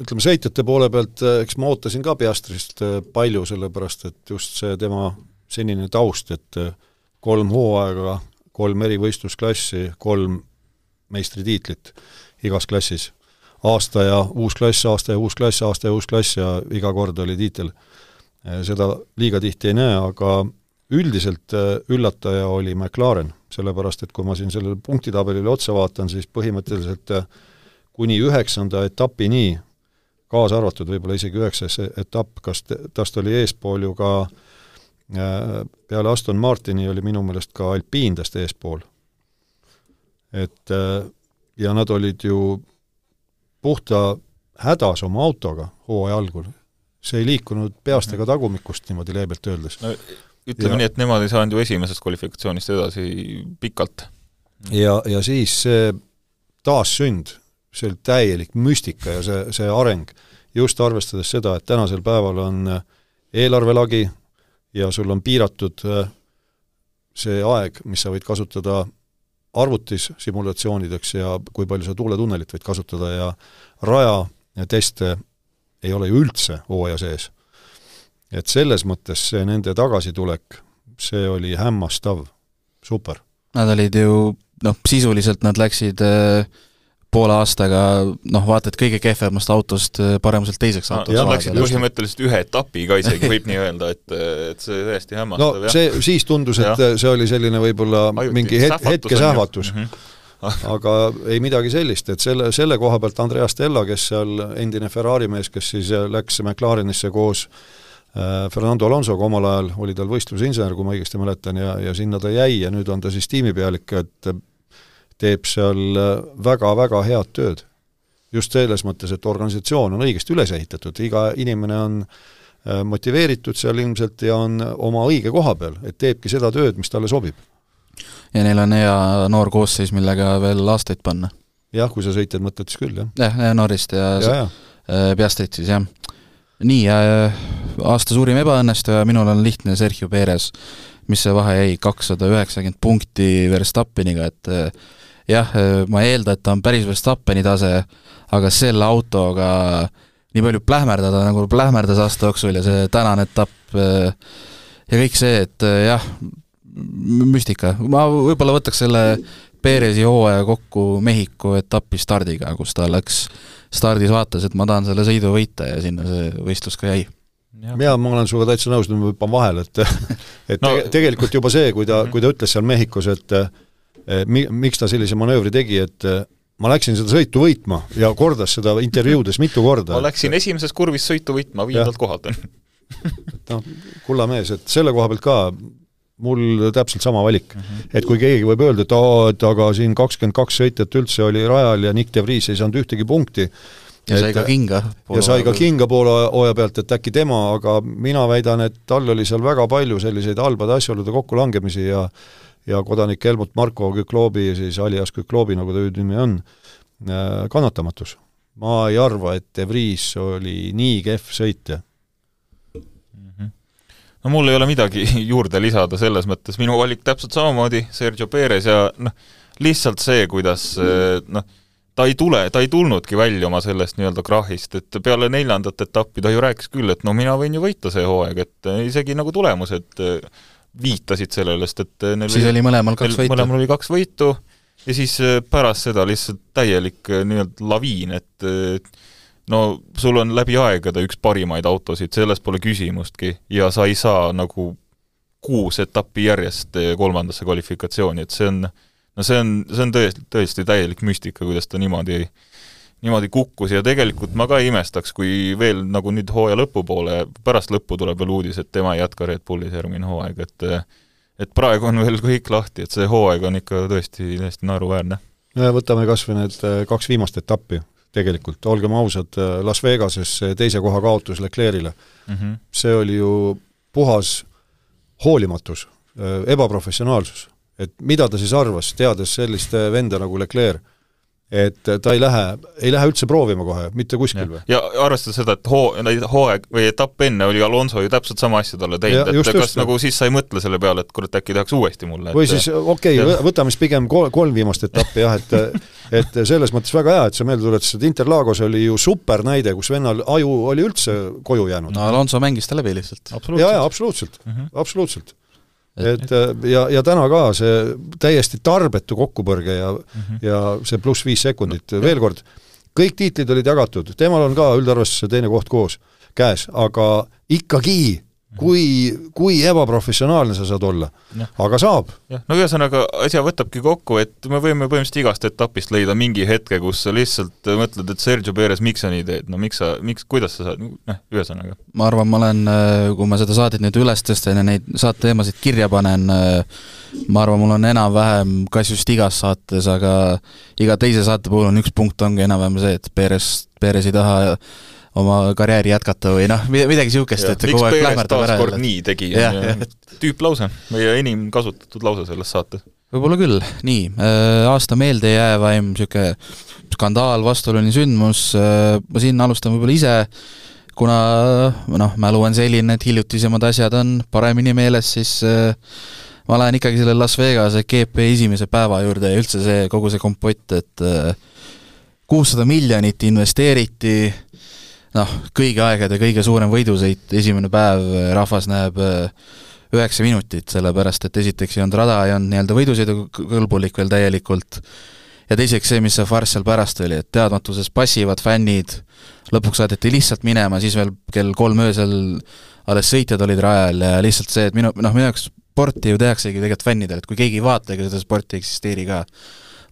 Speaker 3: ütleme, sõitjate poole pealt, eh, eks ma ootasin ka Piastrist eh, palju, sellepärast et just see tema senine taust, et kolm hooaega, kolm eri võistlusklassi, kolm meistritiitlit igas klassis. aasta ja uus klass, aasta ja uus klass, aasta ja uus klass ja iga kord oli tiitel. seda liiga tihti ei näe, aga üldiselt üllataja oli McLaren, sellepärast et kui ma siin sellele punktitabelile otsa vaatan, siis põhimõtteliselt kuni üheksanda etapini kaasa arvatud võib-olla isegi üheksas etapp, kas tast oli eespool ju ka äh, peale Aston Martini oli minu meelest ka Alpindest eespool. et äh, ja nad olid ju puhta hädas oma autoga hooaja algul. see ei liikunud peast ega tagumikust niimoodi leebelt öeldes no,.
Speaker 4: ütleme ja, nii, et nemad ei saanud ju esimesest kvalifikatsioonist edasi pikalt.
Speaker 3: ja, ja siis see taassünd see oli täielik müstika ja see, see areng, just arvestades seda, et tänasel päeval on äh, eelarvelagi ja sul on piiratud äh, see aeg, mis sa võid kasutada arvutis simulatsioonideks ja kui palju sa tuuletunnelit võid kasutada ja raja teste ei ole ju üldse hooaja sees. et selles mõttes see nende tagasitulek, see oli hämmastav, super.
Speaker 2: Nad olid ju noh, sisuliselt nad läksid äh, poole aastaga noh, vaata et kõige kehvemast autost äh, paremuselt teiseks
Speaker 4: autoks no,. Läksid põhimõtteliselt ühe etapiga isegi, võib nii öelda, et, et see täiesti hämmastav.
Speaker 3: no see, siis tundus, et ja. see oli selline võib-olla mingi het-, hetkesähvatus mm. -hmm aga ei midagi sellist, et selle, selle koha pealt Andrea Stella, kes seal, endine Ferrari mees, kes siis läks McLarenisse koos äh, Fernando Alonsoga omal ajal, oli tal võistlusinsener, kui ma õigesti mäletan, ja, ja sinna ta jäi ja nüüd on ta siis tiimipealik, et teeb seal väga-väga head tööd. just selles mõttes, et organisatsioon on õigesti üles ehitatud, iga inimene on äh, motiveeritud seal ilmselt ja on oma õige koha peal, et teebki seda tööd, mis talle sobib.
Speaker 2: ja neil on hea noor koosseis, millega veel aastaid panna.
Speaker 3: jah, kui sa sõitjad mõtled, siis küll, jah.
Speaker 2: jah, Norrist ja, ja, ja. Äh, Piastrit siis, jah. nii, äh, aasta suurim ebaõnnestuja minul on lihtne, Sergio Perez. mis see vahe jäi, kakssada üheksakümmend punkti Verstappeniga, et jah, ma ei eelda, et ta on päris Verstappeni tase, aga selle autoga nii palju plähmerdada, nagu plähmerdas aasta jooksul ja see tänane etapp ja kõik see, et jah, müstika, ma võib-olla võtaks selle Perezi hooaja kokku Mehhiko etapi stardiga, kus ta läks stardis vaatas, et ma tahan selle sõidu võita ja sinna see võistlus ka jäi.
Speaker 3: Jaa, ma olen sinuga täitsa nõus, nüüd ma hüppan vahele, et et no. tegelikult juba see, kui ta, kui ta ütles seal Mehhikos, et mi-, miks ta sellise manöövri tegi, et eh, ma läksin seda sõitu võitma ja kordas seda intervjuudes mitu korda.
Speaker 4: ma läksin et... esimeses kurvis sõitu võitma, viiendalt kohalt
Speaker 3: noh, kulla mees, et selle koha pealt ka mul täpselt sama valik mm. -hmm. et kui keegi võib öelda, et aa, et aga siin kakskümmend kaks sõitjat üldse oli rajal ja Nick de Vries ei saanud ühtegi punkti,
Speaker 2: ja sai ka kinga.
Speaker 3: ja sai ka kinga poole hooaja pealt, et äkki tema, aga mina väidan, et tal oli seal väga palju selliseid halbade asjaolude kokkulangemisi ja ja kodanik Helmut Marko Kükloobi, siis alias Kükloobi, nagu ta hüüdnimi on, äh, kannatamatus. ma ei arva, et De Vries oli nii kehv sõitja.
Speaker 4: Mhm. no mul ei ole midagi juurde lisada, selles mõttes minu valik täpselt samamoodi, Sergio Perez ja noh, lihtsalt see, kuidas äh, noh, ta ei tule, ta ei tulnudki välja oma sellest nii-öelda krahhist, et peale neljandat etappi ta ju rääkis küll, et no mina võin ju võita see hooaeg, et isegi nagu tulemused viitasid sellele, sest et
Speaker 2: neil siis oli mõlemal kaks võitu?
Speaker 4: mõlemal oli kaks võitu ja siis äh, pärast seda lihtsalt täielik äh, nii-öelda laviin, et no sul on läbi aegade üks parimaid autosid, selles pole küsimustki, ja sa ei saa nagu kuus etappi järjest kolmandasse kvalifikatsiooni, et see on, no see on, see on tõesti, tõesti täielik müstika, kuidas ta niimoodi niimoodi kukkus ja tegelikult ma ka ei imestaks, kui veel nagu nüüd hooaja lõpupoole, pärast lõppu tuleb veel uudis, et tema ei jätka Red Bullis järgmine hooaeg, et et praegu on veel kõik lahti, et see hooaeg on ikka tõesti, tõesti naeruväärne.
Speaker 3: võtame kas või need äh, kaks viimast etappi tegelikult, olgem ausad, äh, Las Vegases teise koha kaotus Leclerc'ile mm, -hmm. see oli ju puhas hoolimatus, äh, ebaprofessionaalsus. Et mida ta siis arvas, teades sellist venda nagu Leclerc et ta ei lähe, ei lähe üldse proovima kohe, mitte kuskil või?
Speaker 4: ja arvestades seda, et hoo-, hooaeg või etapp enne oli Alonso ju täpselt sama asja talle teinud, et just, kas just, nagu siis sa ei mõtle selle peale, et kurat, äkki tehakse uuesti mulle,
Speaker 3: et või siis okei okay,, võtame siis pigem kol-, kolm viimast etappi jah, et et selles mõttes väga hea, et sa meelde tuletasid, Interlagos oli ju super näide, kus vennal aju oli üldse koju jäänud.
Speaker 2: no Alonso mängis ta läbi lihtsalt.
Speaker 3: jaa, jaa, absoluutselt mm, -hmm. absoluutselt et äh, ja, ja täna ka see täiesti tarbetu kokkupõrge ja mm, -hmm. ja see pluss viis sekundit. No,, veel kord, kõik tiitlid olid jagatud, temal on ka üldarvestusse teine koht koos, käes, aga ikkagi kui, kui ebaprofessionaalne sa saad olla. aga saab.
Speaker 4: jah, no ühesõnaga, asja võtabki kokku, et me võime põhimõtteliselt igast etapist leida mingi hetke, kus sa lihtsalt mõtled, et Sergio Perez, miks sa nii teed, no miks sa, miks, kuidas sa saad, noh, ühesõnaga.
Speaker 2: ma arvan, ma olen, kui ma seda saadet nüüd üles tõstan ja neid saateteemasid kirja panen, ma arvan, mul on enam-vähem, kas just igas saates, aga iga teise saate puhul on üks punkt, ongi enam-vähem see, et Perez, Perez ei taha oma karjääri jätkata või noh, midagi niisugust, et kogu aeg plähmerdab
Speaker 4: ära. kord nii tegi, tüüplause, meie enim kasutatud lause selles saates.
Speaker 2: võib-olla küll, nii, äh, aasta meeldejäävaim niisugune skandaal, vastuoluline sündmus, äh, ma siin alustan võib-olla ise, kuna noh, mälu on selline, et hiljutisemad asjad on paremini meeles, siis äh, ma lähen ikkagi selle Las Vegase GP esimese päeva juurde ja üldse see, kogu see kompott, et kuussada miljonit investeeriti, noh, kõigi aegade kõige suurem võidusõit, esimene päev, rahvas näeb äh, üheksa minutit, sellepärast et esiteks ei olnud rada, ei olnud nii-öelda võidusõidukõlbulik veel täielikult, ja teiseks see, mis see farss seal pärast oli, et teadmatuses passivad fännid, lõpuks saadeti lihtsalt minema, siis veel kell kolm öösel alles sõitjad olid rajal ja lihtsalt see, et minu, noh, minu jaoks sporti ju tehaksegi tegelikult fännidele, et kui keegi ei vaata, ega seda sporti ei eksisteeri ka.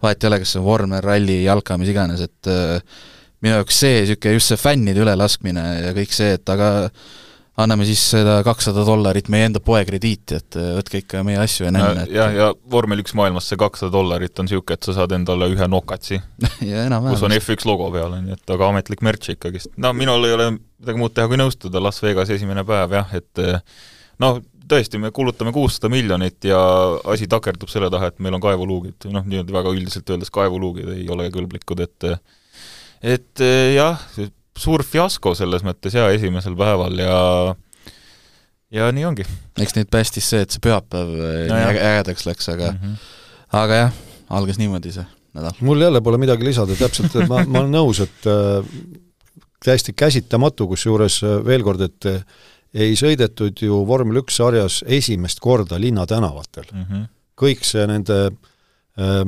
Speaker 2: vahet ei ole, kas see on vormel, ralli, jalka, mis iganes, et äh, minu jaoks see, niisugune just see fännide ülelaskmine ja kõik see, et aga anname siis seda kakssada dollarit meie enda poe krediiti, et äh, võtke ikka meie asju enne
Speaker 4: no,. jah, ja vormel üks maailmas see kakssada dollarit on niisugune, et sa saad endale ühe nokatsi kus on F1 logo peal, on ju, et aga ametlik märts ikkagist. no minul ei ole midagi muud teha, kui nõustuda, Las Vegas esimene päev jah, et noh, tõesti, me kulutame kuussada miljonit ja asi takerdub selle taha, et meil on kaevuluugid, noh, nii-öelda väga üldiselt öeldes kaevuluugid ei ole kõlblikud, et et jah, suur fiasko selles mõttes jaa, esimesel päeval ja ja nii ongi.
Speaker 2: eks neid päästis see, et see pühapäev no nii ägedaks läks, aga mm -hmm. aga jah, algas niimoodi see nädal.
Speaker 3: mul jälle pole midagi lisada, täpselt, et ma, ma olen nõus, et äh, täiesti käsitamatu, kusjuures veel kord, et ei sõidetud ju vormel üks sarjas esimest korda linnatänavatel mm. -hmm. kõik see nende äh,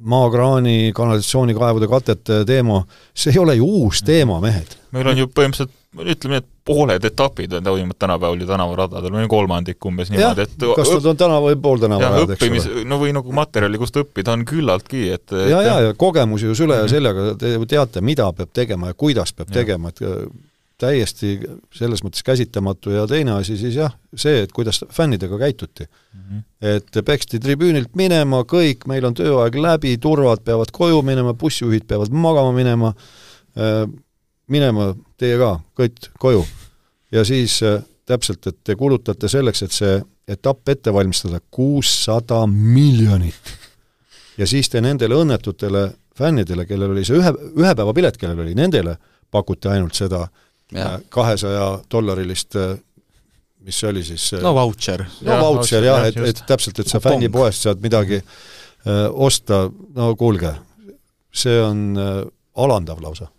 Speaker 3: maakraani, kanalisatsioonikaevude katete teema, see ei ole ju uus teema, mehed.
Speaker 4: meil on ju põhimõtteliselt, ütleme nii, et pooled etapid on toimunud tänapäeval ju tänavaradadel, või kolmandik umbes niimoodi, et
Speaker 3: kas nad on tänava või pool tänavarajad,
Speaker 4: eks ole. no või nagu materjali, kust õppida, on küllaltki, et
Speaker 3: ja, ja, ja kogemusi ju süle ja mhm. seljaga, te ju teate, mida peab tegema ja kuidas peab ja. tegema, et täiesti selles mõttes käsitamatu ja teine asi siis jah, see, et kuidas fännidega käituti mm. -hmm. et peksti tribüünilt minema, kõik, meil on tööaeg läbi, turvad peavad koju minema, bussijuhid peavad magama minema äh,, minema teie ka, kõik koju. ja siis äh, täpselt, et te kulutate selleks, et see etapp ette valmistada, kuussada miljonit. ja siis te nendele õnnetutele fännidele, kellel oli see ühe, ühe päeva pilet, kellel oli, nendele pakuti ainult seda äh, kahesaja dollarilist mis see oli siis?
Speaker 2: no vautšer.
Speaker 3: no vautšer jah, et, et täpselt, et sa fännipoest saad midagi öö, osta, no kuulge, see on öö, alandav lausa.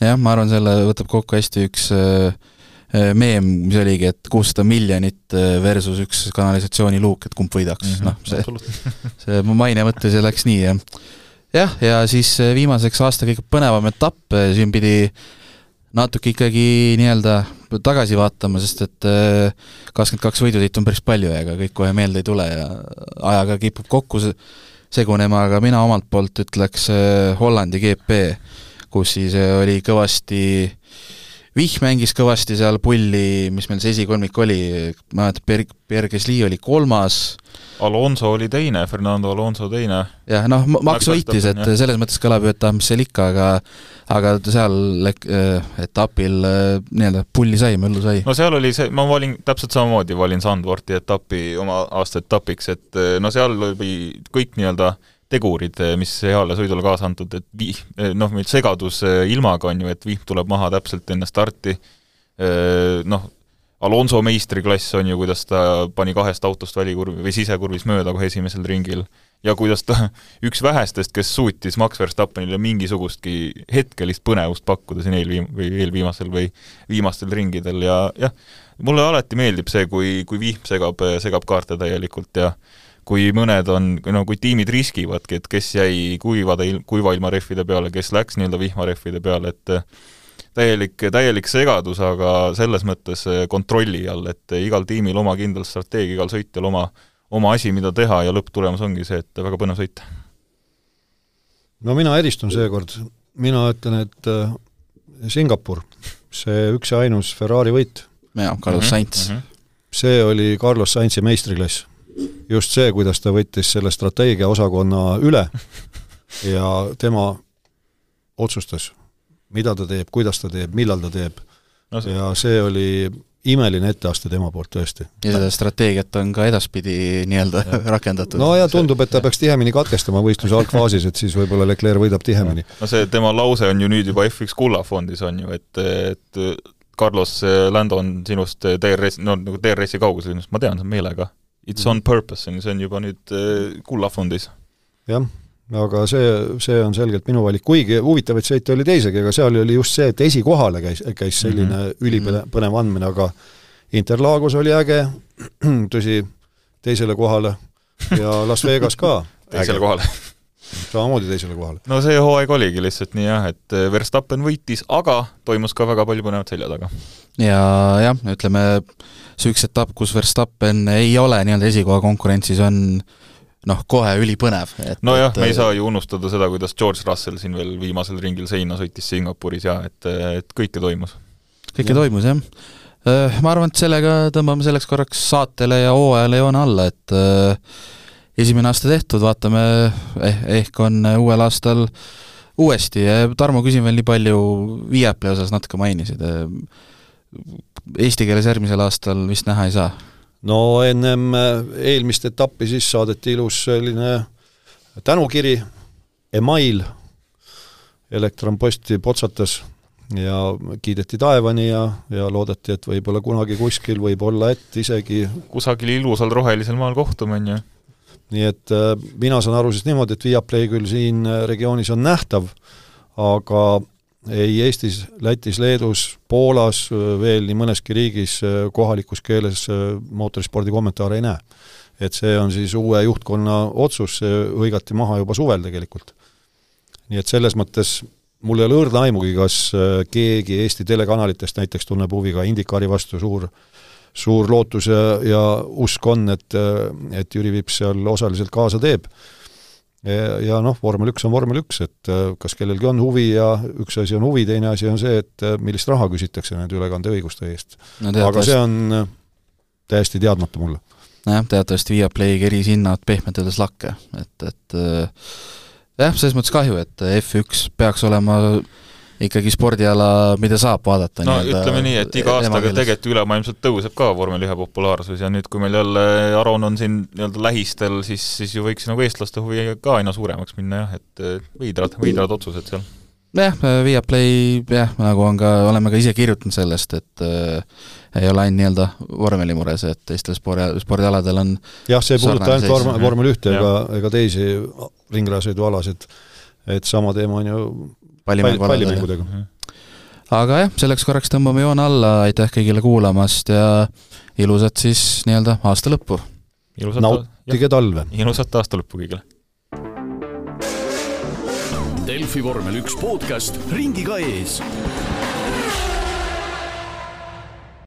Speaker 2: jah, ma arvan, selle võtab kokku hästi üks öö, meem, mis oligi, et kuussada miljonit versus üks kanalisatsiooniluuk, et kumb võidaks mm, -hmm, noh, see, see maine mõttes läks nii, jah. jah, ja siis viimaseks aasta kõige põnevam etapp, siin pidi äh, natuke ikkagi nii-öelda tagasi vaatama, sest et äh, kakskümmend kaks võidusõitu on päris palju ja ega kõik kohe meelde ei tule ja ajaga kipub kokku segunema, aga mina omalt poolt ütleks äh, Hollandi GP, kus siis äh, oli kõvasti Vihm mängis kõvasti seal pulli, mis meil see esikolmik oli, ma mäletan, Pierre Gasly oli kolmas,
Speaker 4: Alonso oli teine, Fernando Alonso teine.
Speaker 2: jah, noh, Max võitis, et jah. selles mõttes kõlab ju, et ah, mis seal ikka, aga aga seal äh, etapil äh, nii-öelda pulli sai, möllu sai.
Speaker 4: no seal oli see, ma valin täpselt samamoodi, valin Sandvorti etapi oma aasta etapiks, et äh, no seal oli kõik nii-öelda tegurid, mis heale sõidule kaasa antud, et vih-, noh, meil segadus ilmaga on ju, et vihm tuleb maha täpselt enne starti, noh, Alonso meistriklass on ju, kuidas ta pani kahest autost välikurvi või sisekurvis mööda kohe esimesel ringil. Ja kuidas ta, üks vähestest, kes suutis Max Verstappenile mingisugustki hetkelist põnevust pakkuda siin eelviim-, või eelviimasel või viimastel ringidel. Ja jah, mulle alati meeldib see, kui, kui vihm segab, segab kaarte täielikult ja kui mõned on, no kui tiimid riskivadki, et kes jäi kuivade, kuiva ilma rehvide peale, kes läks nii-öelda vihmarehvide peale, et täielik, täielik segadus, aga selles mõttes kontrolli all, et igal tiimil oma kindel strateegia, igal sõitjal oma, oma asi, mida teha ja lõpptulemus ongi see, et väga põnev sõit.
Speaker 3: no mina eristun seekord, mina ütlen, et Singapur, see üks ja ainus Ferrari võit.
Speaker 2: jaa, Carlos mhm, Sainz mm. -hmm.
Speaker 3: see oli Carlos Sainzi meistriklass just see, kuidas ta võttis selle strateegiaosakonna üle ja tema otsustas, mida ta teeb, kuidas ta teeb, millal ta teeb no, see. ja see oli imeline etteaste tema poolt tõesti.
Speaker 2: ja seda strateegiat on ka edaspidi nii-öelda rakendatud.
Speaker 3: no ja tundub, et ta peaks tihemini katkestama võistluse algfaasis, et siis võib-olla Leclerc võidab tihemini.
Speaker 4: no see tema lause on ju nüüd juba F1 kullafondis on ju, et, et Carlos Lando on sinust DRS, no nagu DRS-i kaugusel ma tean, see on meelega It's on purpose, on ju, see on juba nüüd äh, kullafondis.
Speaker 3: jah, aga see, see on selgelt minu valik, kuigi huvitavaid sõite oli teisegi, aga seal oli just see, et esikohale käis, käis selline mm -hmm. ülipõnev andmine, aga Interlagos oli äge, tõsi, teisele kohale ja Las Vegas ka
Speaker 4: teisele kohale
Speaker 3: samamoodi teisele kohale.
Speaker 4: no see hooaeg oligi lihtsalt nii jah, et Verstappen võitis, aga toimus ka väga palju põnevat selja taga.
Speaker 2: ja jah, ütleme, see üks etapp, kus Verstappen ei ole nii-öelda esikoha konkurentsis, on noh, kohe ülipõnev.
Speaker 4: nojah, me ei saa ju unustada seda, kuidas George Russell siin veel viimasel ringil seina sõitis Singapuris ja et, et kõike toimus.
Speaker 2: kõike toimus, jah. Äh, ma arvan, et sellega tõmbame selleks korraks saatele ja hooajale joone alla, et äh, esimene aasta tehtud, vaatame eh,, ehk on uuel aastal uuesti ja Tarmo, küsin veel nii palju, Viaplay osas natuke mainisid, eesti keeles järgmisel aastal vist näha ei saa
Speaker 3: no ennem äh, eelmist etappi siis saadeti ilus selline tänukiri, email, elektronposti potsatas ja kiideti taevani ja, ja loodeti, et võib-olla kunagi kuskil, võib-olla et isegi
Speaker 4: kusagil ilusal rohelisel maal kohtume, on ju.
Speaker 3: nii et äh, mina saan aru siis niimoodi, et Viaplay küll siin äh, regioonis on nähtav, aga ei Eestis, Lätis, Leedus, Poolas, veel nii mõneski riigis kohalikus keeles mootorispordi kommentaare ei näe. et see on siis uue juhtkonna otsus, see hõigati maha juba suvel tegelikult. nii et selles mõttes mul ei ole õrna aimugi, kas keegi Eesti telekanalitest näiteks tunneb huvi ka Indikaari vastu, suur suur lootus ja, ja usk on, et, et Jüri Vips seal osaliselt kaasa teeb ja, ja noh, vormel üks on vormel üks, et äh, kas kellelgi on huvi ja üks asi on huvi, teine asi on see, et äh, millist raha küsitakse nende ülekandeõiguste eest no,. aga see on äh, täiesti teadmata mulle.
Speaker 2: nojah, teatavasti Viaplay keris hinnad pehmelt öeldes lakke, et, et jah, selles mõttes kahju, et F1 peaks olema ikkagi spordiala, mida saab vaadata.
Speaker 4: no ütleme nii, et iga aastaga tegelikult ülemaailmselt tõuseb ka vormel ühe populaarsus ja nüüd, kui meil jälle Aron on siin nii-öelda lähistel, siis, siis ju võiks nagu eestlaste huvi ka aina suuremaks minna jah, et veidrad, veidrad otsused seal.
Speaker 2: jah, Viaplay jah, nagu on ka, oleme ka ise kirjutanud sellest, et äh, ei ole ainult nii-öelda vormelimures, et teistel spordi, spordialadel on
Speaker 3: jah, see ei puuduta ainult vorm-, vormel ühte ega, ega teisi ringrajasõidualasid, et sama teema on ju pallimängu pallimängudega.
Speaker 2: aga jah, selleks korraks tõmbame joone alla, aitäh kõigile kuulamast ja ilusat siis nii-öelda aasta lõppu!
Speaker 3: nautige talve!
Speaker 4: ilusat aasta lõppu kõigile!
Speaker 1: Delfi vormel üks podcast ringiga ees